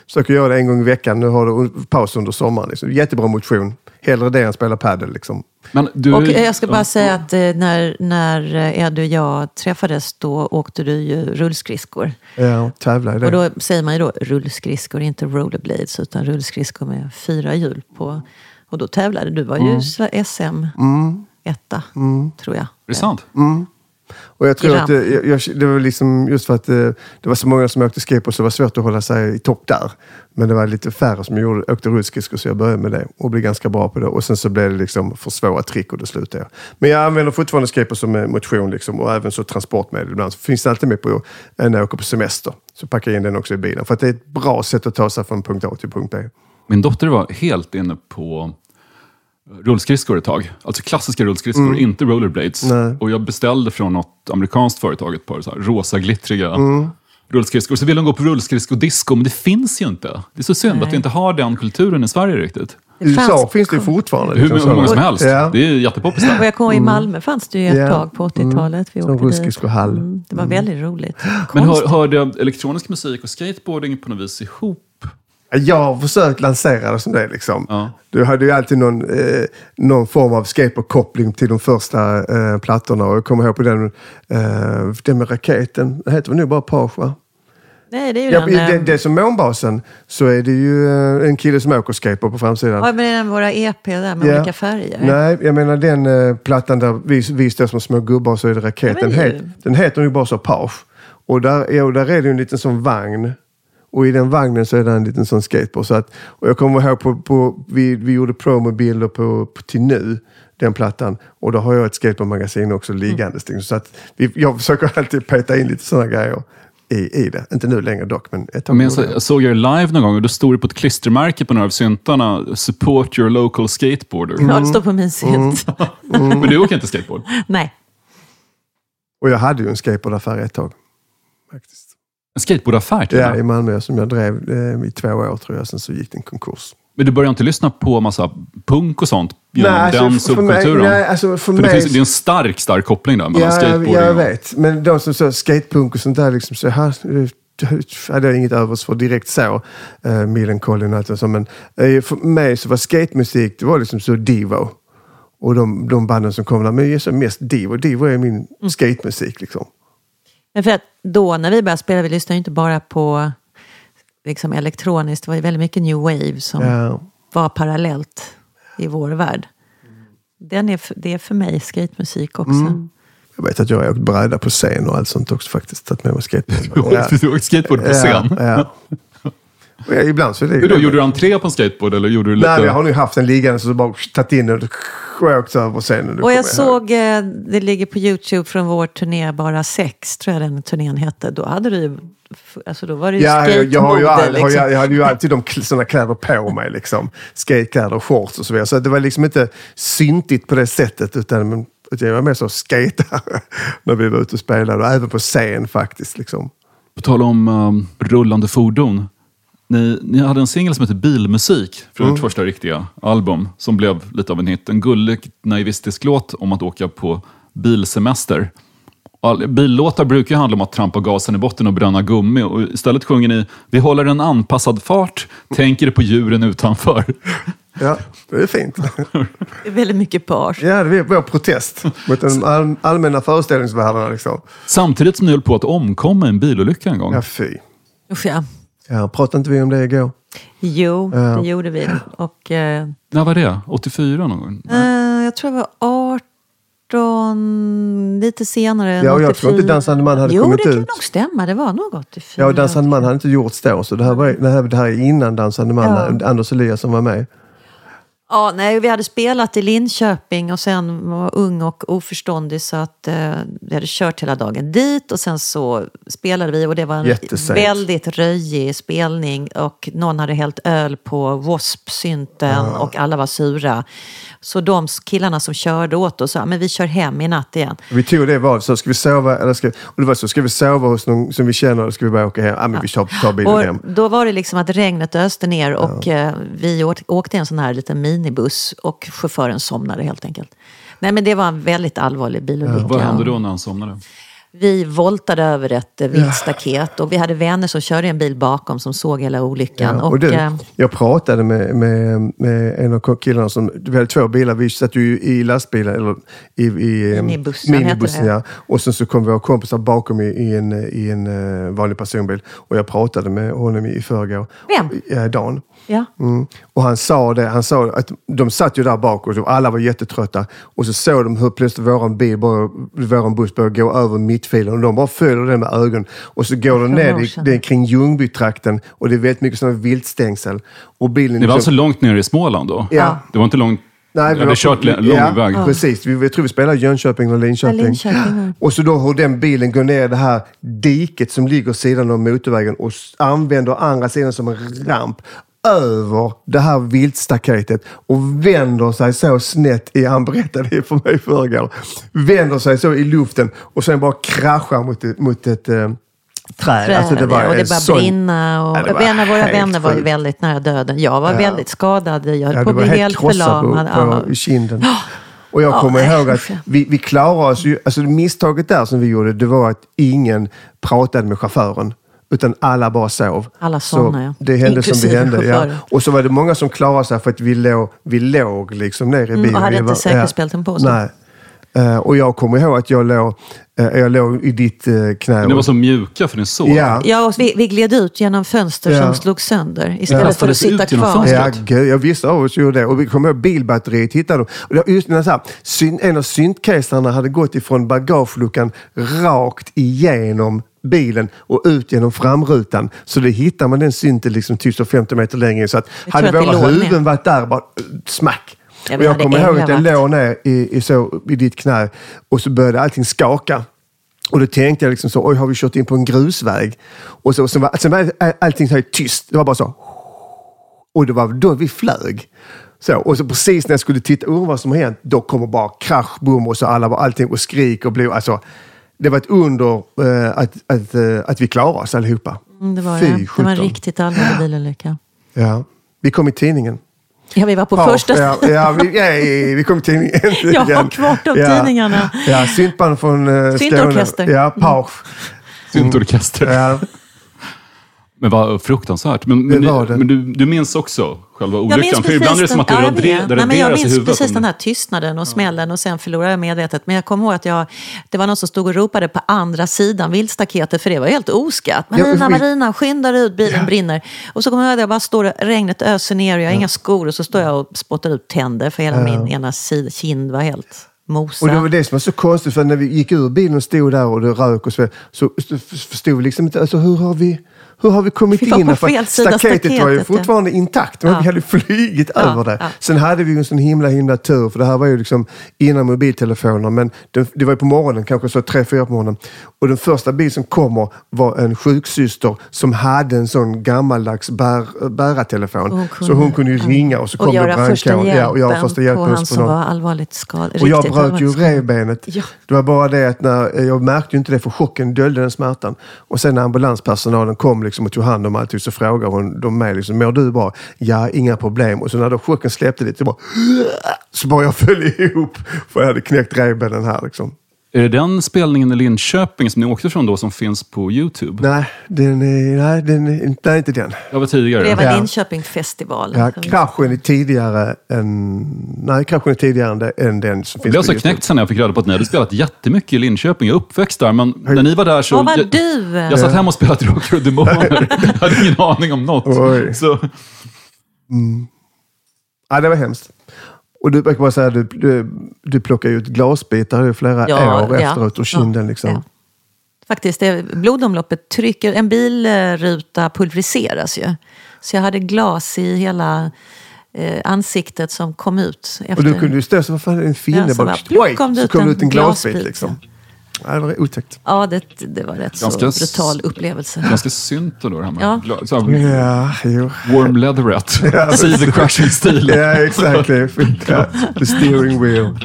Försöker göra det en gång i veckan. Nu har du paus under sommaren. Liksom. Jättebra motion. Hellre det än spela padel. Liksom. Men du, Och eh, jag ska bara säga att eh, när, när eh, Eddie och jag träffades då åkte du ju rullskridskor. Ja, tävla i det. Och då säger man ju då rullskridskor, inte rollerblades, utan rullskridskor med fyra hjul på. Och då tävlade du, var ju Mm. Sve- SM etta, tror jag. Är det sant? Och jag tror att det, jag, jag, det var liksom just för att det, det var så många som åkte skateboard så det var svårt att hålla sig i topp där. Men det var lite färre som gjorde, åkte rullskridskor så jag började med det och blev ganska bra på det. Och sen så blev det liksom för svåra trick och det slutade jag. Men jag använder fortfarande skateboard som en motion liksom, och även så transportmedel ibland. Så finns det alltid med på när jag åker på semester. Så packar jag in den också i bilen. För att det är ett bra sätt att ta sig från punkt A till punkt B. Min dotter var helt inne på rullskridskor ett tag. Alltså klassiska rullskridskor, inte rollerblades. Nej. Och jag beställde från något amerikanskt företag ett par så här rosa glittriga rullskridskor. Så ville de gå på rullskridskodisco, men det finns ju inte. Det är så synd att vi inte har den kulturen i Sverige riktigt. I USA fanns- finns det ju fortfarande. Hur, liksom hur många som helst. Ja. Det är jättepoppis där. Och jag kommer i Malmö fanns det ju ett tag på 80-talet. Vi Som åkte dit. rullskridskohall. Mm, det var väldigt roligt. Men hör, Konstigt. hörde elektronisk musik och skateboarding på något vis ihop? Jag har försökt lansera det som det. Liksom. Ja. Du hade ju alltid någon, eh, någon form av skateboardkoppling till de första eh, plattorna. Och jag kommer ihåg på den, eh, den med raketen. Det heter väl nu bara Page va? Nej, det är ju Ja, den... det, det är som månbasen så är det ju eh, en kille som åker skateboard på framsidan. Ja, men det är den våra EP där med Ja. olika färger. Nej, jag menar den eh, plattan där vi, vi står som små gubbar så är det raket. Ja, den, het, den heter ju bara så Page. Och där, ja, och där är det ju en liten sån vagn. Och i den vagnen så är det en liten sån skateboard. Så att, och jag kommer ihåg på, på vi, vi gjorde promobilder på, på, till nu, den plattan. Och då har jag ett skateboardmagasin också liggandes. Mm. Så att vi, jag försöker alltid peta in lite sådana grejer i, i det. Inte nu längre dock, men ett tag Men jag, så, jag såg er live någon gång och då stod det på ett klistermärke på några av syntarna, support your local skateboarder. Ja, det står på min synt. Men du åker inte skateboard? Nej. Och jag hade ju en skateboardaffär ett tag. Faktiskt. En skateboardaffär till Ja, i. Malmö som jag drev eh, i två år tror jag. Sen så gick den konkurs. Men du börjar inte lyssna på massa punk och sånt genom alltså, den mig- subkulturen? nej, alltså, för För mig- det, finns, det är en stark, stark koppling där mellan Ja, skateboarding jag och... vet. Men de som så skatepunk och sånt där, liksom, så här, det hade jag inget övers för direkt så. Uh, Millencolin och allt och så. Men eh, för mig så var skatemusik, det var liksom så Divo. Och de, de banden som kom där, men jag är mest Divo. Divo är min Mm. skatemusik liksom. Men för att då när vi började spela, vi lyssnade ju inte bara på liksom, elektroniskt. Det var ju väldigt mycket new wave som Ja. var parallellt i vår värld. Den är, för- det är för mig skatemusik också. Mm. Jag vet att jag har åkt bräda på scen och allt sånt också faktiskt. Tagit med mig skateboard. Ja. Du åkte skateboard på scen? Ja, ja. Och ja, ibland så är det Hur då, gjorde du entré på en skateboard eller gjorde du lite... Nej, jag har nu haft den liggande så bara tagit in och åkt över scenen. Du Och jag såg, eh, det ligger på YouTube från vår turné Bara sex, tror jag den turnén hette. Då hade du ju, alltså då var det ju Ja, jag, jag, har ju all, skatemode, har, liksom. jag, jag hade ju alltid de såna kläder på mig. Liksom. Skatekläder och shorts och så vidare. Så det var liksom inte syntigt på det sättet. Utan jag var mer så skatare när vi var ute och spelade. Och även på scen faktiskt. Liksom. På tal om um, rullande fordon. Ni, ni hade en singel som heter Bilmusik från ert första riktiga album som blev lite av en hit. En gullig naivistisk låt om att åka på bilsemester. All, billåtar brukar ju handla om att trampa gasen i botten och bränna gummi och istället sjunger ni Vi håller en anpassad fart, tänker på djuren utanför. Ja, det är fint. Det är väldigt mycket page. Ja, det är vår protest mot den all, allmänna föreställningsvärlden. Liksom. Samtidigt som ni höll på att omkomma i en bilolycka en gång. Ja, fy. Usch ja. Ja, pratade inte vi om det igår? Jo, Ja. det gjorde vi. Och, eh, När var det? 84 någon gång? eh, jag tror jag var 18, lite senare än Ja, jag 84. tror inte Dansande man hade jo, kommit det kan ut. nog stämma. Det var nog 84. Ja, och Dansande man hade inte gjorts då. Så det här, var, det här, det här är innan Dansande man, Ja. Anders Eliasson var med. Ja, nej, vi hade spelat i Linköping och sen var ung och oförståndig så att eh, vi hade kört hela dagen dit och sen så spelade vi och det var en Jättesent. väldigt röjig spelning och någon hade hällt öl på W.A.S.P-synten och alla var sura. Så de killarna som körde åt oss sa, men vi kör hem i natt igen. Vi tog det valet, så ska vi sova, eller ska, och det var så, ska vi sova hos någon som vi känner eller ska vi bara åka hem? Ja, men vi tar, tar bilen Och hem. då var det liksom att regnet öste ner och eh, vi åkte i en sån här liten minibuss och chauffören somnade helt enkelt. Nej men det var en väldigt allvarlig bilolycka. Vad hände då när han somnade? Vi voltade över ett eh, viltstaket och vi hade vänner som körde en bil bakom som såg hela olyckan. Ja, och, och du, eh, jag pratade med, med, med en av killarna som, vi hade två bilar, vi satt ju i lastbilen, eller i, i Minibussen det. ja. Och sen så kom våra kompisar bakom i, i en, i en eh, vanlig personbil. Och jag pratade med honom i förrgår. Vem? Ja, Dan. Ja. Mm. Och han sa det, han sa att de satt ju där bak och alla var jättetrötta. Och så såg de hur plötsligt våran bil, bara, våran buss började gå över mittfilen och de bara följer den med ögonen. Och så går de ner i, det är kring Ljungbytrakten och det är väldigt mycket sådana viltstängsel. Och bilen Det var alltså liksom- långt ner i Småland då? Ja. Det var inte långt... Nej, vi hade var- kört lång ja, väg. Precis, vi, jag tror vi spelade Jönköping eller Linköping. Ja, Linköping. Och så då hur den bilen går ner i det här diket som ligger sidan av motorvägen och använder andra sidan som en ramp över det här viltstaketet och vänder sig så snett i, han berättade det för mig förrgår, vänder sig så i luften och sen bara kraschar mot ett, mot ett eh, träd. Alltså det var och det började sån- brinna. Och Ja, en av våra vänner var ju väldigt nära döden. Jag var väldigt skadad. Jag höll Ja, på att bli helt på, förlamad. på, Ja. i kinden. Och jag Ja, kommer nej, ihåg att ja. vi, vi klarade oss ju... Alltså misstaget där som vi gjorde, det var att ingen pratade med chauffören. Utan alla bara sov. Alla så somnade, ja. Det hände som det Inklusive hände. Ja. Och så var det många som klarade sig för att vi låg, vi låg liksom ner i bilen. Mm, och hade Vi inte säkerhetsbälten på. Nej. Eh, och jag kommer ihåg att jag låg, eh, jag låg i ditt uh, knä. Ni var så mjuka för ni sov. Ja. Ja, och vi, vi gled ut genom fönster Ja. som slog sönder istället för att sitta kvar. fönstret. Ja, gud, jag visste av oss gjorde det. Och vi kom ihåg bilbatteriet hittade de. Just när så här, syn, en av syntcaserna hade gått ifrån bagageluckan rakt igenom bilen och ut genom framrutan. Så det hittar man den synten liksom typ så 50 meter längre. Så att Jag hade våra huvuden varit där, bara eh, smack. Jag hade kommer ihåg att jag låg ner i, i, så, i ditt knä och så började allting skaka. Och då tänkte jag liksom så, oj har vi kört in på en grusväg? Och så, sen var, sen var all- allting så här tyst. Det var bara så. Och det var då vi flög. Så, och så precis när jag skulle titta ur vad som har hänt, då kommer bara krasch, boom och så alla var allting och skrik och blod. Alltså, det var ett under eh, att, att, eh, att vi klarade oss allihopa. Mm, Det var, Fy det. det var en riktigt allvarlig bilolycka. Ja. Vi kom i tidningen. Ja, vi var på Ja, första ja, ja, vi, ja, vi kom i tidningen äntligen. Jag har kvar de tidningarna. Ja, syntband från uh, Syntorkester. Mm. Ja, Pausch. Syntorkester. Ja. Men vad fruktansvärt. Men, men, Det var ni- det. men du, du minns också själva olyckan? För ibland är det som att det den- ja, radre- jag raderas i minns huvudet. precis den här tystnaden och smällen och sen förlorade jag medvetet. Men jag kommer ihåg att jag, det var någon som stod och ropade på andra sidan viltstaketet för det var helt oskatt. Ja, Marina, vi- Marina, skynda dig ut, bilen brinner. Och så kommer jag ihåg att jag bara står och regnet öser ner och jag har inga skor och så står jag och spottar ut tänder för hela min ena sida, kind var helt mosad. Och det var det som var så konstigt, för när vi gick ur bilen och stod där och det rök och så, så så förstod vi liksom inte, alltså hur har vi, hur har vi kommit Vi in? För sida staketet var ju staketet, fortfarande intakt, men Ja. vi hade flugit Ja, över det. ja. Sen hade vi ju en sån himla himla tur, för det här var ju liksom innan mobiltelefoner, men det, var ju på morgonen, kanske så tre, fyra på morgonen. Och den första bil som kommer var en sjuksyster som hade en sån gammaldags bär, bärartelefon. Hon så hon kunde ju ringa och så kom och det göra första brandkår. hjälpen, Ja, och göra första hjälpen på han som någon. var allvarligt skadad. Och jag bröt ju revbenet. Ja. Det var bara det att när, jag märkte ju inte det för chocken döljde den smärtan. Och sen när ambulanspersonalen kom liksom och tog hand om allting så frågade hon de mig liksom, mår du bra? Ja, inga problem. Och så när då chocken släppte lite, så bara, så bara jag föll ihop. För jag hade knäckt revbenen här liksom. Är det den spelningen i Linköping som ni åkte från då som finns på YouTube? Nej, den är, nej, den är, nej, inte den. Det var tidigare. Det var Ja. Linköping festival. Ja, kraschen är tidigare än, nej, kraschen är tidigare än, den som Jag finns blev på så YouTube. knäckt sen när jag fick reda på att ni hade spelat jättemycket i Linköping. Jag är uppväxt där, men när ni var där så... Var var jag, du? Jag satt hemma och spelade Drakar och Demoner. Jag hade ingen aning om något. Oj. Så, Ja, det var hemskt. Och du, kan bara säga, du, du, du plockar ut glasbitar i flera Ja, år ja. efteråt ur kinden. Ja, liksom. ja. Faktiskt, det, blodomloppet trycker, en bilruta pulveriseras ju. Så jag hade glas i hela eh, ansiktet som kom ut. Efter. Och du kunde ju stå så, vad fan är en finne? Ja, så bara, bara, oj, kom så ut kom det en ut en glasbit. glasbit, Liksom. Ja, det var otäckt. Ja, det, det var rätt Ganska så brutal upplevelse. ganska synt då, det här med Ja. så här, Ja, jo. warm leatherette. Ja. Ja, the steering wheel.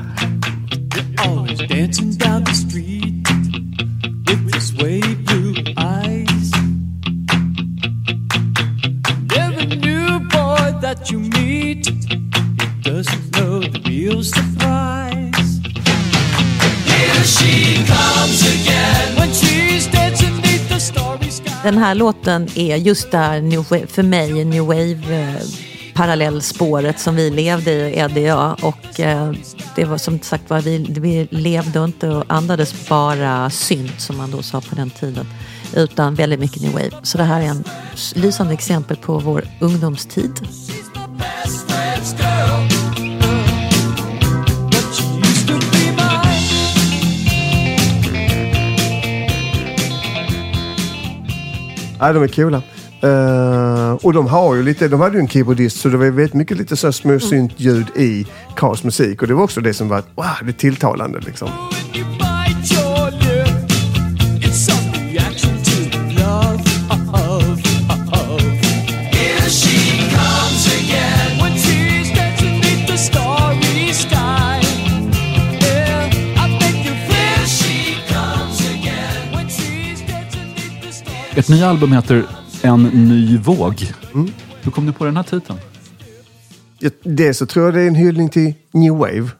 Always dancing down the new boy that you meet, he doesn't know the real surprise. Den här låten är just där, new för mig, new wave eh, parallellspåret som vi levde i, Eddie och jag. Och eh, det var som sagt var, vi, vi levde inte och andades bara synt som man då sa på den tiden. Utan väldigt mycket new wave. Så det här är en lysande exempel på vår ungdomstid. Ja, de är coola. Eh, och de har ju lite, de hade ju en keyboardist så det var väldigt mycket lite så här små syntljud i Cars musik. Och det var också det som var wow, det tilltalande liksom. Ert nya album heter En ny våg. Hur kom du på den här titeln? Dels så tror jag det är en hyllning till New Wave.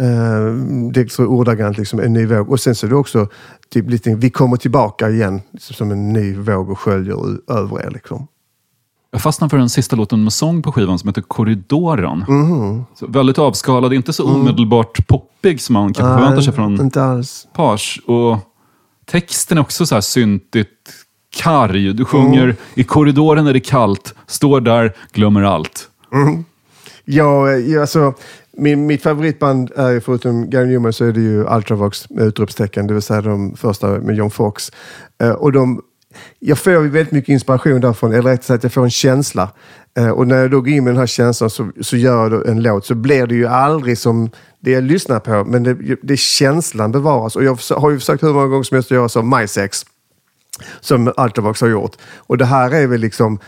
Uh, det står ordagrant liksom en ny våg. Och sen så är det också typ lite, vi kommer tillbaka igen som en ny våg och sköljer över er. Liksom. Jag fastnade för den sista låten med sång på skivan som heter Korridoren. Så väldigt avskalad, inte så omedelbart poppig som man kanske förväntar sig från. Page. Och texten är också så här syntigt karg. Du sjunger i korridoren är det kallt, står där, glömmer allt. Ja, ja, alltså, min, mitt favoritband är ju förutom Gary Newman så är det ju Ultravox med utropstecken, det vill säga de första med John Fox. Eh, och de, jag får ju väldigt mycket inspiration därifrån, eller rättare sagt jag får en känsla. Eh, och när jag då går in med den här känslan så, så gör jag en låt så blir det ju aldrig som det jag lyssnar på, men det, det känslan bevaras. Och jag har ju försökt hur många gånger som helst att göra så My Sex som Ultravox har gjort. Och det här är väl liksom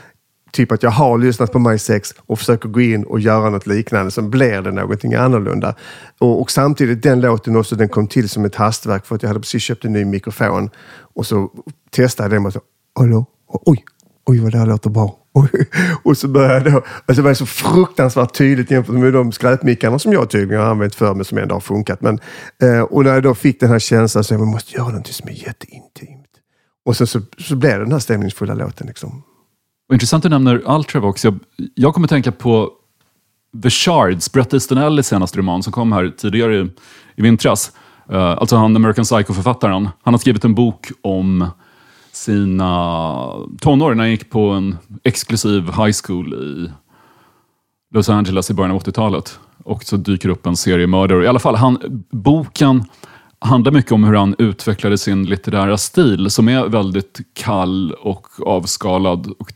typ att jag har lyssnat på My Sex och försöker gå in och göra något liknande, så blir det någonting annorlunda. Och, och samtidigt, den låten också, den kom till som ett hastverk för att jag hade precis köpt en ny mikrofon. Och så testade jag den och så, hallå, oj, oj vad det här låter bra. Och så började jag, alltså det var så fruktansvärt tydligt jämfört med de skräpmickarna som jag tydligen har använt för men som ändå har funkat. Men, eh, och när jag då fick den här känslan så jag måste göra någonting som är jätteintimt. Och sen så, så blev det den här stämningsfulla låten. Liksom. Och intressant att du nämner Ultravox. Jag, jag kommer tänka på The Shards, Bret Easton Ellis senaste roman som kom här tidigare i, i vintras. Uh, alltså han American Psycho-författaren. Han har skrivit en bok om sina tonår när han gick på en exklusiv high school i Los Angeles i början av 80-talet. Och så dyker upp en serie mördare. I alla fall, han, boken handlar mycket om hur han utvecklade sin litterära stil som är väldigt kall och avskalad och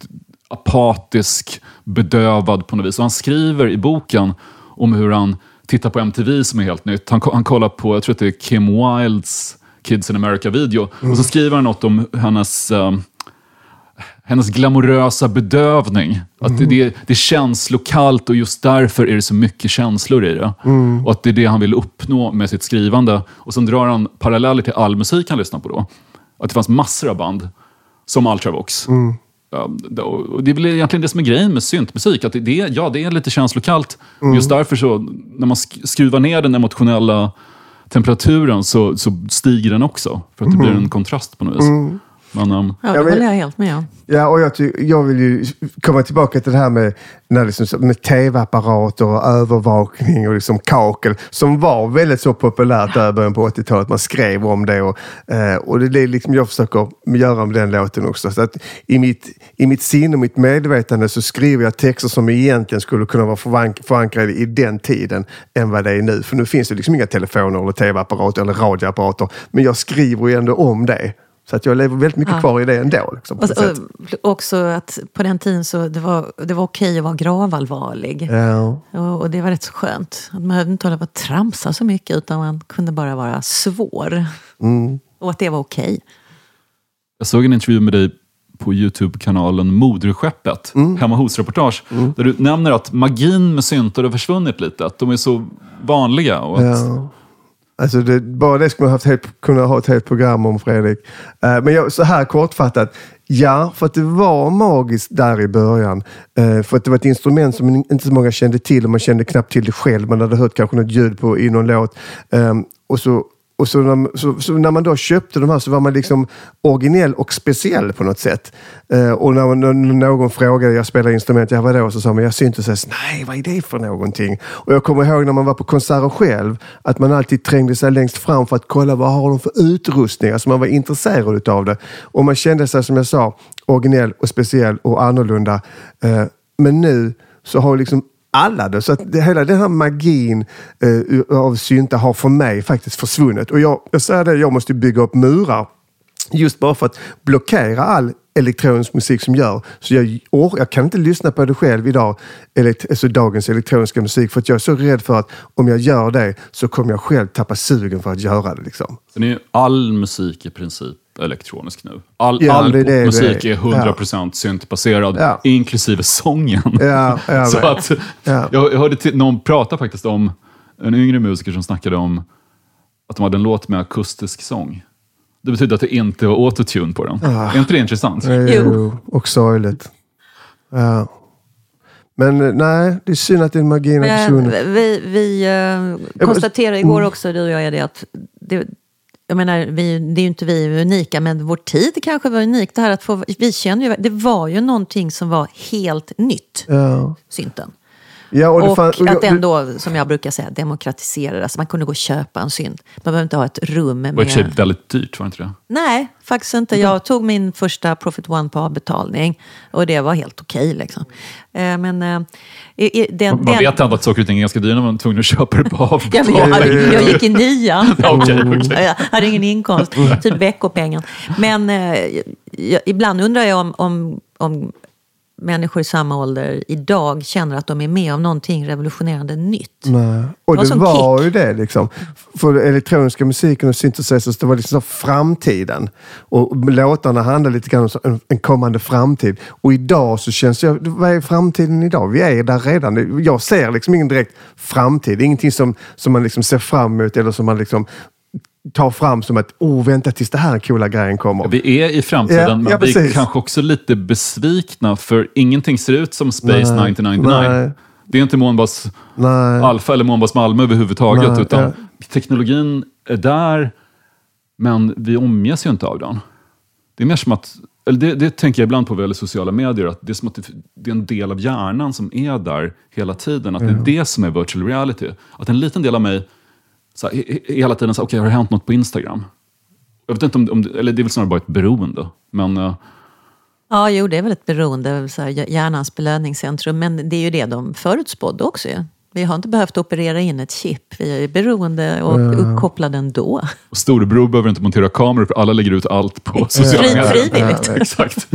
apatisk, bedövad på något vis. Och han skriver i boken om hur han tittar på MTV som är helt nytt. Han, han kollar på, jag tror att det är Kim Wildes Kids in America-video. Och så skriver han något om hennes eh, hennes glamorösa bedövning. Att det, det, det är känslokallt och just därför är det så mycket känslor i det. Och att det är det han vill uppnå med sitt skrivande. Och sen drar han paralleller till all musik han lyssnar på då. Att det fanns massor av band, som Ultravox. Ja, och det är väl egentligen det som är grejen med syntmusik. Att det, ja, det är lite känslokallt. Och Just därför så, när man sk- skruvar ner den emotionella temperaturen så, så stiger den också. För att det blir en kontrast på något vis. Men, ehm, Ja, det håller jag helt med om. Ja, och jag, ty- jag vill ju komma tillbaka till det här med, när liksom, med tv-apparater och övervakning och liksom kakel som var väldigt så populärt där i början på 80-talet. Man skrev om det och, eh, och det är det liksom jag försöker göra med den låten också. Så att i, mitt, I mitt sinne och mitt medvetande så skriver jag texter som egentligen skulle kunna vara förank- förankrade i den tiden än vad det är nu. För nu finns det liksom inga telefoner eller tv-apparater eller radioapparater. Men jag skriver ju ändå om det. Så att jag lever väldigt mycket Ja. kvar i det ändå. Liksom, på Och, och också att på den tiden så det var det var okej att vara gravallvarlig. Ja. Och, och det var rätt så skönt. Att man behövde inte hålla på att tramsa så mycket utan man kunde bara vara svår. Och att det var okej. Jag såg en intervju med dig på Youtube-kanalen Moderskeppet, Hemma hos-reportage, där du nämner att magin med syntar har försvunnit lite. Att de är så vanliga. Och att, Ja. Alltså det, bara det skulle man haft helt, kunna ha ett helt program om, Fredrik. Eh, men jag, så här kortfattat. Ja, för att det var magiskt där i början. Eh, för att det var ett instrument som inte så många kände till och man kände knappt till det själv. Man hade hört kanske något ljud på, i någon låt. Eh, och så och så när, så, så när man då köpte de här så var man liksom originell och speciell på något sätt. Eh, och när, man, när någon frågade, jag spelar instrument, ja vadå? Så sa man, jag syntes. Nej, vad är det för någonting? Och jag kommer ihåg när man var på konserter själv, att man alltid trängde sig längst fram för att kolla vad har de för utrustning. Alltså man var intresserad utav det. Och man kände sig, som jag sa, originell och speciell och annorlunda. Eh, men nu så har liksom alla det. Så att det, hela den här magin eh, av synta har för mig faktiskt försvunnit. Och jag, jag säger det, jag måste bygga upp murar just bara för att blockera all elektronisk musik som gör. Så jag, or, jag kan inte lyssna på det själv idag, elekt, alltså dagens elektroniska musik, för att jag är så rädd för att om jag gör det så kommer jag själv tappa sugen för att göra det. Liksom. Sen är ju all musik i princip elektronisk nu. All, Ja, all det det musik det är. är 100% syntbaserad, Ja. inklusive sången. Ja, jag Så att, Ja. jag, hörde till, någon prata faktiskt om en yngre musiker som snackade om att de hade en låt med akustisk sång. Det betyder att det inte var autotune på den. Är inte det intressant? Jo, och sorgligt. Ja. Men eh, nej, det är synd att den magin har försvunnit. vi vi eh, konstaterade igår också, du och jag, det att det, jag menar, vi, det är ju inte vi unika, men vår tid kanske var unik. Det här att få, vi känner ju, det var ju någonting som var helt nytt, Ja. synten. Ja, och Och, det fan- och jag- att den då, som jag brukar säga, demokratiserades. Man kunde gå och köpa en synt. Man behöver inte ha ett rum Det var i och med... väldigt dyrt, var det inte det? Nej, faktiskt inte. Jag tog min första Profit One på avbetalning och det var helt okej. liksom. Eh, Men eh, den, Man vet ändå att saker och ting är ganska dyra när man är tvungen att köpa det på Ja, avbetalning. jag, hade, jag gick i nian. Ja, okej, okej. Jag hade ingen inkomst, typ veckopengen. Men eh, jag, ibland undrar jag om, om, om människor i samma ålder idag känner att de är med om någonting revolutionerande nytt. Nej. Och Det var det var ju det liksom. För elektroniska musiken och synthesizers, det var liksom framtiden. Och låtarna handlade lite grann om en kommande framtid. Och idag så känns det, vad är framtiden idag? Vi är där redan. Jag ser liksom ingen direkt framtid. Ingenting som, som man liksom ser fram emot eller som man liksom tar fram som att, oh vänta tills det här coola grejen kommer. Vi är i framtiden, Ja, men ja, vi är kanske också lite besvikna för ingenting ser ut som Space Nej, 1999. nej. Det är inte Månbas. Alfa eller Månbas Malmö överhuvudtaget, Nej, utan ja. teknologin är där, men vi omges ju inte av den. Det är mer som att, eller det, det tänker jag ibland på vad gäller sociala medier, att det är som att det, det är en del av hjärnan som är där hela tiden. Att det är det som är virtual reality. Att en liten del av mig så här, he- he- hela tiden säger, okej, har det hänt något på Instagram? Jag vet inte om, om det- eller det är väl snarare bara ett beroende. Men eh, Ja, jo, det är väl ett beroende, så här, hjärnans belöningscentrum. Men det är ju det de förutspådde också. ju. Vi har inte behövt operera in ett chip. Vi är beroende och uppkopplade ändå. och storebror behöver inte montera kameror för alla lägger ut allt på sociala medier. frivilligt. Ja, exakt.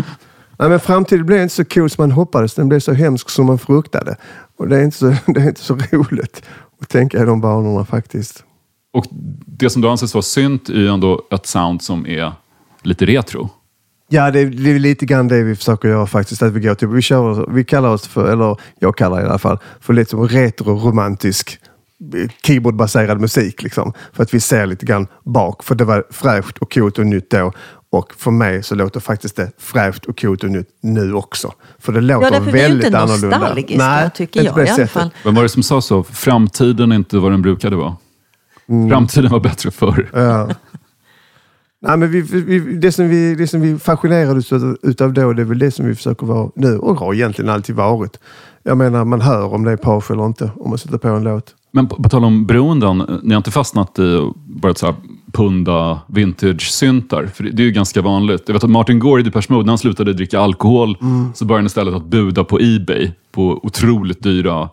Nej, men framtiden blev inte så cool som man hoppades. Den blev så hemsk som man fruktade. Och det är inte så, det är inte så roligt att tänka i de banorna faktiskt. Och det som då anses vara synt är ju ändå ett sound som är lite retro. Ja, det är, det är lite grann det vi försöker göra faktiskt. Att vi, går till, vi, kör, vi kallar oss för, eller jag kallar det i alla fall, för lite som retro-romantisk eh, keyboardbaserad musik. Liksom. För att vi ser lite grann bak. För det var fräscht och coolt och nytt då. Och för mig så låter faktiskt det fräscht och coolt och nytt nu också. För det låter Ja, därför vi är ju väldigt inte annorlunda. tycker jag det i alla sättet. fall. Vem var det som sa så? Framtiden är inte vad den brukade vara. Mm. Framtiden var bättre förr. Ja. Nej, men vi, vi, det, som vi, det som vi fascinerades utav, då, det är väl det som vi försöker vara nu och har egentligen alltid varit. Jag menar, man hör om det är page eller inte om man sätter på en låt. Men på, på tal om beroenden, ni har inte fastnat i och börjat så här punda vintage-syntar? För det, det är ju ganska vanligt. Jag vet att Martin Gore i Depeche Mode, när han slutade dricka alkohol, Mm. så började han istället att buda på Ebay på otroligt dyra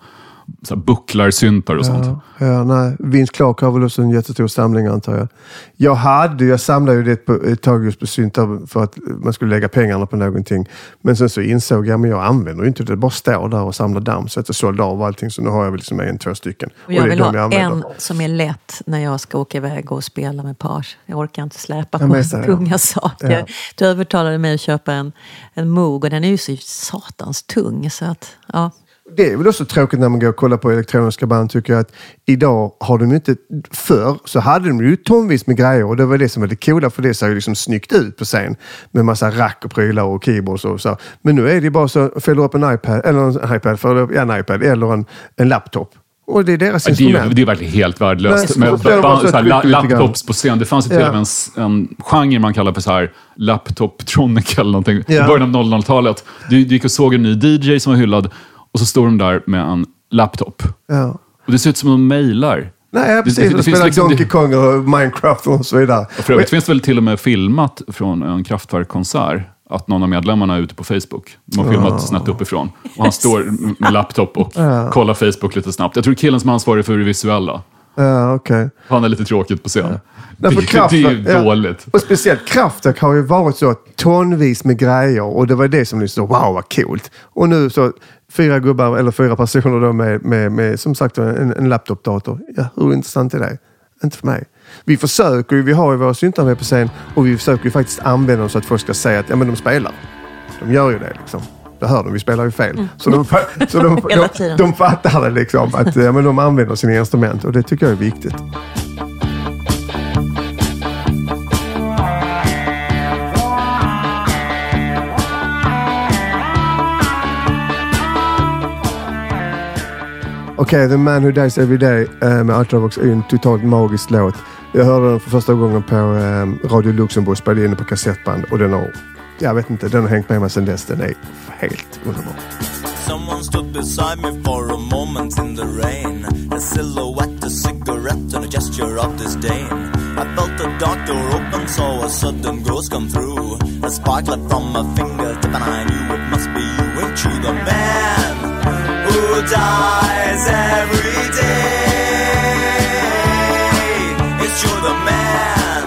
så här bucklar-syntar och sånt. Ja, ja, nej. Vince Clark har väl också en jättestor samling antar jag. Jag hade, jag samlade ju det på, ett tag just på syntar för att man skulle lägga pengarna på någonting. Men sen så insåg jag, men jag använder ju inte det. Det bara står där och samlar damm. Så att jag sålde av allting. Så nu har jag väl liksom en, två stycken. Och jag är vill ha använder. en som är lätt när jag ska åka iväg och spela med page. Jag orkar inte släpa Jag på ja. tunga saker. Ja. Du övertalade mig att köpa en, en Moog och den är ju så satans tung. Så att, ja. Det är väl också tråkigt när man går och kollar på elektroniska band tycker jag att idag har de ju inte... Förr så hade de ju tonvis med grejer och det var det som var det coola för det ser ju liksom snyggt ut på scen. Med massa rack och prylar och keyboards och så. Men nu är det bara så, fäller upp en iPad, eller en iPad, upp, ja, en iPad eller en, en laptop. Och det är deras Ja, Det är, ju- instrument. det är verkligen helt värdelöst. här, ett la- laptops på scen. Det fanns ju till och med en, genre man kallar för så här laptop-tronic eller någonting. Ja. I början av 00-talet. Du, du gick och såg en ny DJ som var hyllad och så står de där med en laptop. Ja. Och det ser ut som de mejlar. Nej, ja, precis. det- det de spelar liksom- Donkey Kong och Minecraft och så vidare. Och för övrigt finns det väl till och med filmat från en Kraftwerk-konsert att någon av medlemmarna är ute på Facebook. De har filmat snett uppifrån. Och han står med laptop och kollar Facebook lite snabbt. Jag tror killen som är ansvarig för det visuella. Ja, okej. Han är lite tråkigt på scen. För det, det är ju ja. dåligt. Och speciellt Kraftwerk har ju varit så tonvis med grejer och det var det som så wow vad coolt. Och nu så fyra gubbar eller fyra personer då med, med, med som sagt en, en laptopdator. Ja, hur intressant är det? Inte för mig. Vi försöker ju, vi har ju våra syntar med på scen och vi försöker ju faktiskt använda dem så att folk ska säga att ja, men de spelar. De gör ju det liksom. Det hör de, vi spelar ju fel. Så, de, så de, Mm. De, tiden. de fattar det liksom, att ja, men de använder sina instrument och det tycker jag är viktigt. Okej, The Man Who Dies Every Day eh, med Ultravox är ju en totalt magisk låt. Jag hörde den för första gången på eh, Radio Luxemburg, spelade in den på kassettband och den har, jag vet inte, den har hängt med mig sedan dess. Den är helt underbar. Someone stood beside me for a moment in the rain. A silhouette, a cigarette, and a gesture of disdain. I felt the dark door open, saw a sudden ghost come through. A spark left from my fingertip, and I knew it must be you. Ain't you the man who dies every day? It's you the man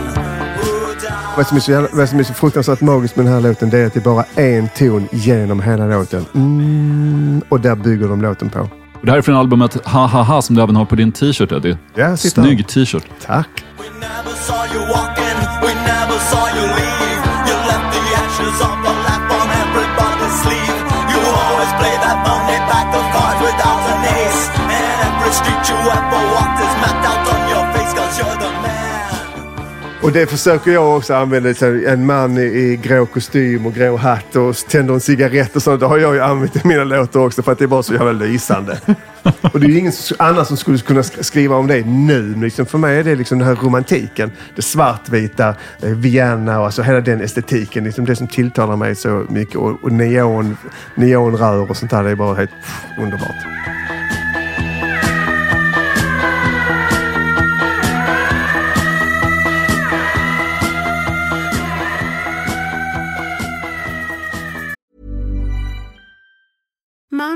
who dies. Vad som, är så, jävla- vad som är så fruktansvärt magiskt med den här låten det är att det är bara en ton genom hela låten. Mm, och där bygger de låten på. Och det här är från albumet Ha Ha Ha som du även har på din t-shirt Eddie. Ja. Snygg t-shirt. Tack. We never saw you walking, we never saw you leave. You left the ashes of the laugh on everybody's sleeve. You always play that funny Och det försöker jag också använda. En man i, grå kostym och grå hatt och tänder en cigarett och sånt. Det har jag ju använt i mina låtar också för att det är bara så jävla lysande. och det är ju ingen annan som skulle kunna sk- skriva om det nu. Liksom för mig är det liksom den här romantiken. Det svartvita, eh, Vienna och alltså hela den estetiken. Liksom det som tilltalar mig så mycket. Och, neon, neonrör och sånt där. Det är bara helt underbart.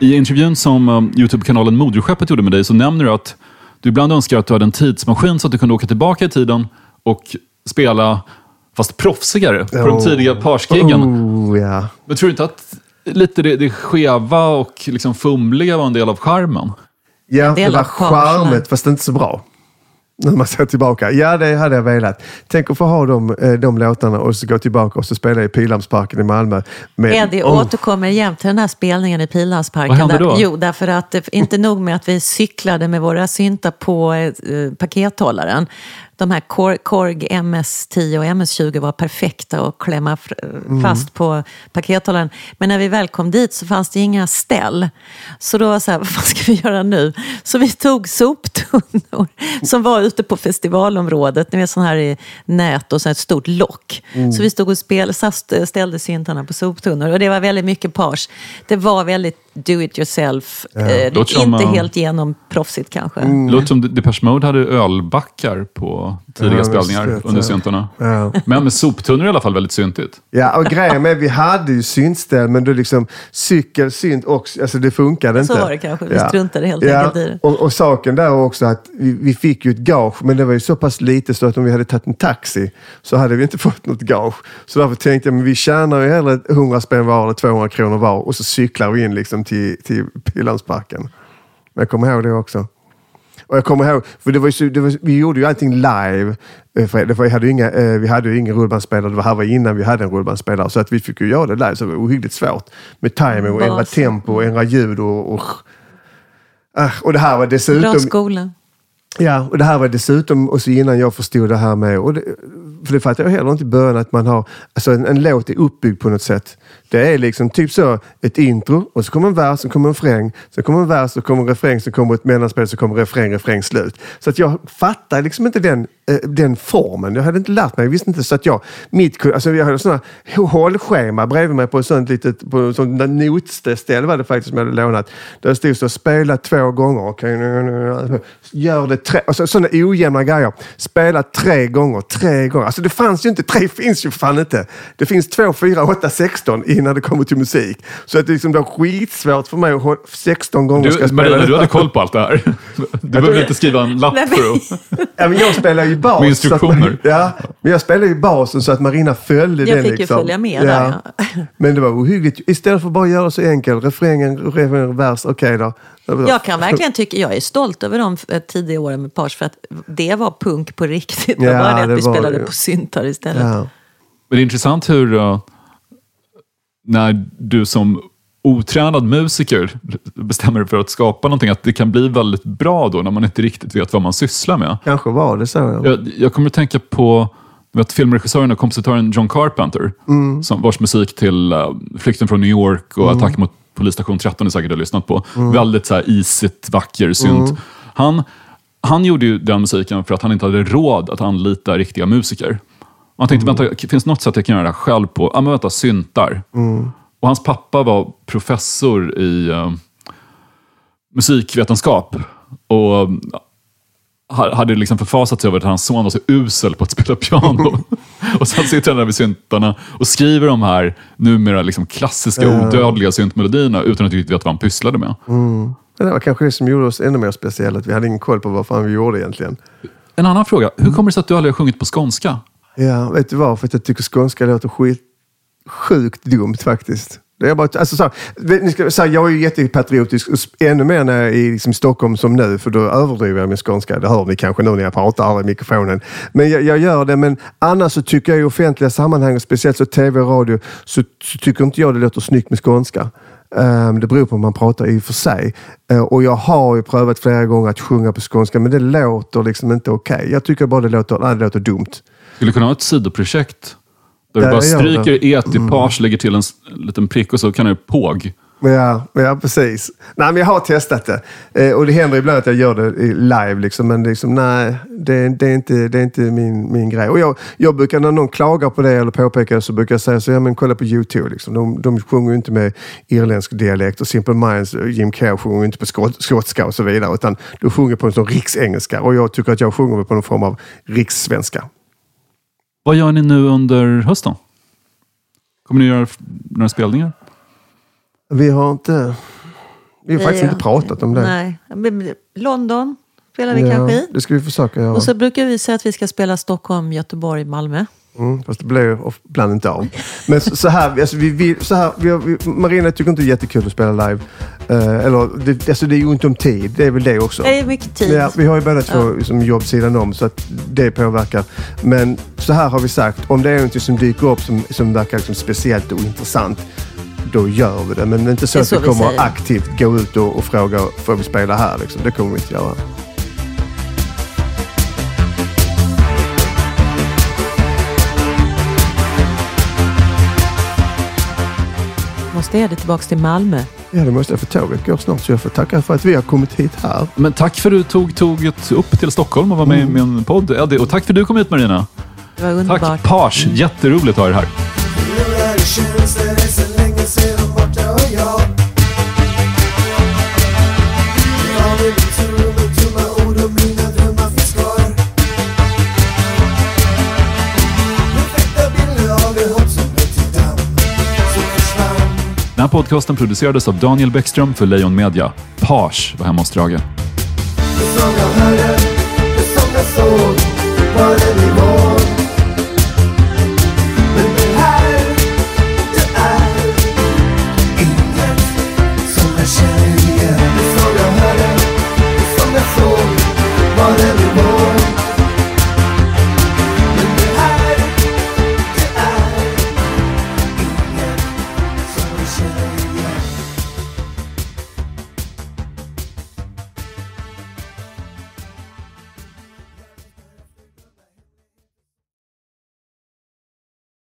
I intervjun som um, Youtube-kanalen Moderskeppet gjorde med dig så nämner du att du ibland önskar att du hade en tidsmaskin så att du kunde åka tillbaka i tiden och spela, fast proffsigare, på de Oh. tidiga parsgiggen. Oh, ja. Men tror du inte att lite det, det skeva och liksom fumliga var en del av charmen? Ja, det var charmigt fast inte så bra. När man ser tillbaka. Ja, det hade jag velat. Tänk att få ha de, eh, de låtarna och så gå tillbaka och så spela i Pildammsparken i Malmö. Med, Eddie oh, återkommer jämt till den här spelningen i Pildammsparken. Vad hände där- då? Jo, därför att det, inte nog med att vi cyklade med våra syntar på eh, pakethållaren. De här Korg, Korg MS-10 och MS-20 var perfekta att klämma fr- fast på pakethållaren. Men när vi väl kom dit så fanns det inga ställ. Så då var det så här, vad ska vi göra nu? Så vi tog soptunnor som var ute på festivalområdet. Ni vet sån här i nät och så ett stort lock. Så vi stod och spel, satt, ställde syntarna på soptunnor. Och det var väldigt mycket pars. Det var väldigt do it yourself. Eh, Låter som, inte eh, helt genomproffsigt kanske. Mm. Låter som Depeche Mode hade ölbackar på tidiga Ja, spelningar vet under syntarna. Ja. Men med soptunnor är i alla fall väldigt syntigt. Ja, och grejen med vi hade ju syntställ, men då liksom cykel, synt också, alltså det funkade Så inte. var det kanske. Vi struntade helt ja. enkelt i det. Och, och saken där också att vi, vi fick ju ett gage, men det var ju så pass lite så att om vi hade tagit en taxi så hade vi inte fått något gage. Så därför tänkte jag, men vi tjänar ju hellre 100 spänn var eller 200 kronor var och så cyklar vi in liksom till, till Pildammsparken. Jag kommer ihåg det också. Och jag kommer ihåg, för det var ju det var, vi gjorde ju allting live. eh, För det var, vi, hade ju inga, eh, vi hade ju ingen rullbandspelare. Det var här var innan vi hade en rullbandspelare. Så att vi fick ju göra det live. Så det var ohyggligt svårt. Med timing och ändra tempo och ändra ljud. Och, och, Ah, och det här var dessutom... Bra skola. Ja, och det här var dessutom, och så innan jag förstod det här med, och det, för det fattade jag heller inte i början, att man har, alltså en, en låt är uppbyggd på något sätt. Det är liksom typ så, ett intro, och så kommer en vers, så kommer en refräng, så kommer en vers, så kommer en refräng, så kommer ett mellanspel, så kommer refräng, refräng, slut. Så att jag fattar liksom inte den, den formen. Jag hade inte lärt mig, jag visste inte. Så att jag, mitt, alltså jag hade sådana hållschema bredvid mig på ett sånt litet, på ett sånt notställ var det faktiskt som jag hade lånat. Där det stod så, spela två gånger, nu- nu- gör det tre, alltså sådana ojämna grejer. Spela tre gånger, tre gånger. Alltså det fanns ju inte, tre finns ju fan inte. Det finns två, fyra, åtta, sexton innan det kommer till musik. Så att det liksom blir skitsvårt för mig att hålla 16 gånger ska Du, spela Marina, det. du hade koll på allt det här. Du behöver inte skriva en lapp Nej, men- för att... Ja, men jag spelar ju bas. Med instruktioner. Att, ja, men jag spelar ju basen så att Marina följde Jag den. fick ju liksom. följa med där, ja. Men det var ohyggligt. Istället för att bara göra så enkelt. Refrängen, refrängen, vers, okej då. Jag kan verkligen tycka, jag är stolt över de eh, tidiga åren med Pars för att det var punk på riktigt. Det var Ja, det att det vi var spelade det. på syntar istället. Ja. Men det är intressant hur, uh, när du som otränad musiker bestämmer dig för att skapa någonting, att det kan bli väldigt bra då när man inte riktigt vet vad man sysslar med. Kanske var det så. Ja. Jag, jag kommer att tänka på du vet, filmregissören och kompositören John Carpenter, som vars musik till uh, Flykten från New York och Attack mot polisstation 13 ni säkert har lyssnat på. Väldigt så här isigt, vacker synt. Han, han gjorde ju den musiken för att han inte hade råd att anlita riktiga musiker. Han tänkte, vänta, finns det något sätt jag kan göra det här själv på? Ja, men vänta, syntar. Och hans pappa var professor i eh, musikvetenskap. Och eh, ha- hade liksom förfasat sig över att hans son var så usel på att spela piano. och sen sitter han där vid syntarna och skriver de här numera liksom klassiska, odödliga syntmelodierna utan att riktigt veta vad han pysslade med. Men det var kanske det som gjorde oss ännu mer speciella. Att vi hade ingen koll på vad fan vi gjorde egentligen. En annan fråga, hur kommer det sig att du aldrig har sjungit på skånska? Ja, vet du vad? För att jag tycker skånska låter skit, sjukt dumt faktiskt. Det är bara, alltså, så, här, ni ska, så här, jag är ju jättepatriotisk, ännu mer när jag är i liksom, Stockholm som nu, för då överdriver jag min skånska. Det hör ni kanske nu när jag pratar här i mikrofonen. Men jag, jag gör det, men annars så tycker jag i offentliga sammanhang, speciellt så tv och radio, så, så tycker inte jag det låter snyggt med skånska. Um, det beror på hur man pratar i och för sig. Uh, och jag har ju prövat flera gånger att sjunga på skånska, men det låter liksom inte okej. Jag tycker bara det låter, nej, det låter dumt. Skulle du kunna ha ett sidoprojekt där du bara stryker e till page, lägger till en liten prick och så kan du påg. Ja, ja, precis. Nej, men jag har testat det. Eh, och det händer ibland att jag gör det live, liksom, men liksom, nej, det, det är inte, det är inte min, min grej. Och jag, jag brukar, när någon klagar på det eller påpekar det, så brukar jag säga så, ja men kolla på YouTube. Liksom. De, de sjunger ju inte med irländsk dialekt och Simple Minds, och Jim Carrey sjunger ju inte på skot, skotska och så vidare, utan de sjunger på en sån riksengelska. Och jag tycker att jag sjunger på någon form av rikssvenska. Vad gör ni nu under hösten? Kommer ni göra några spelningar? Vi har inte... Vi har faktiskt inte pratat om det. Nej. London spelar vi Ja, kanske i. det ska vi försöka göra. Och så brukar vi säga att vi ska spela Stockholm, Göteborg, Malmö. Mm, fast det of- ibland inte av. Men så, så här, alltså vi, vi, så här vi, vi, Marina tycker inte det är jättekul att spela live. Eh, eller, det, alltså det är ju ont om tid, det är väl det också. Det är mycket tid. Ja, vi har ju båda två som jobb sidan om så att det påverkar. Men så här har vi sagt, om det är något som dyker upp som, som verkar liksom speciellt och intressant, då gör vi det. Men inte så Det är att så vi vi kommer säger. aktivt gå ut och, och fråga, får vi spela här? Liksom. Det kommer vi inte göra. Det är det tillbaka till Malmö. Ja, det måste jag för tåget går snart så jag får tacka för att vi har kommit hit här. Men tack för att du tog tåget upp till Stockholm och var med i min podd. Eddie. Och tack för att du kom hit Marina. Det var underbart. Tack Page, jätteroligt att ha er här. Den här podcasten producerades av Daniel Bäckström för Lejon Media. Page var hemma hos Drage. Det som jag hörde, det som jag såg, var det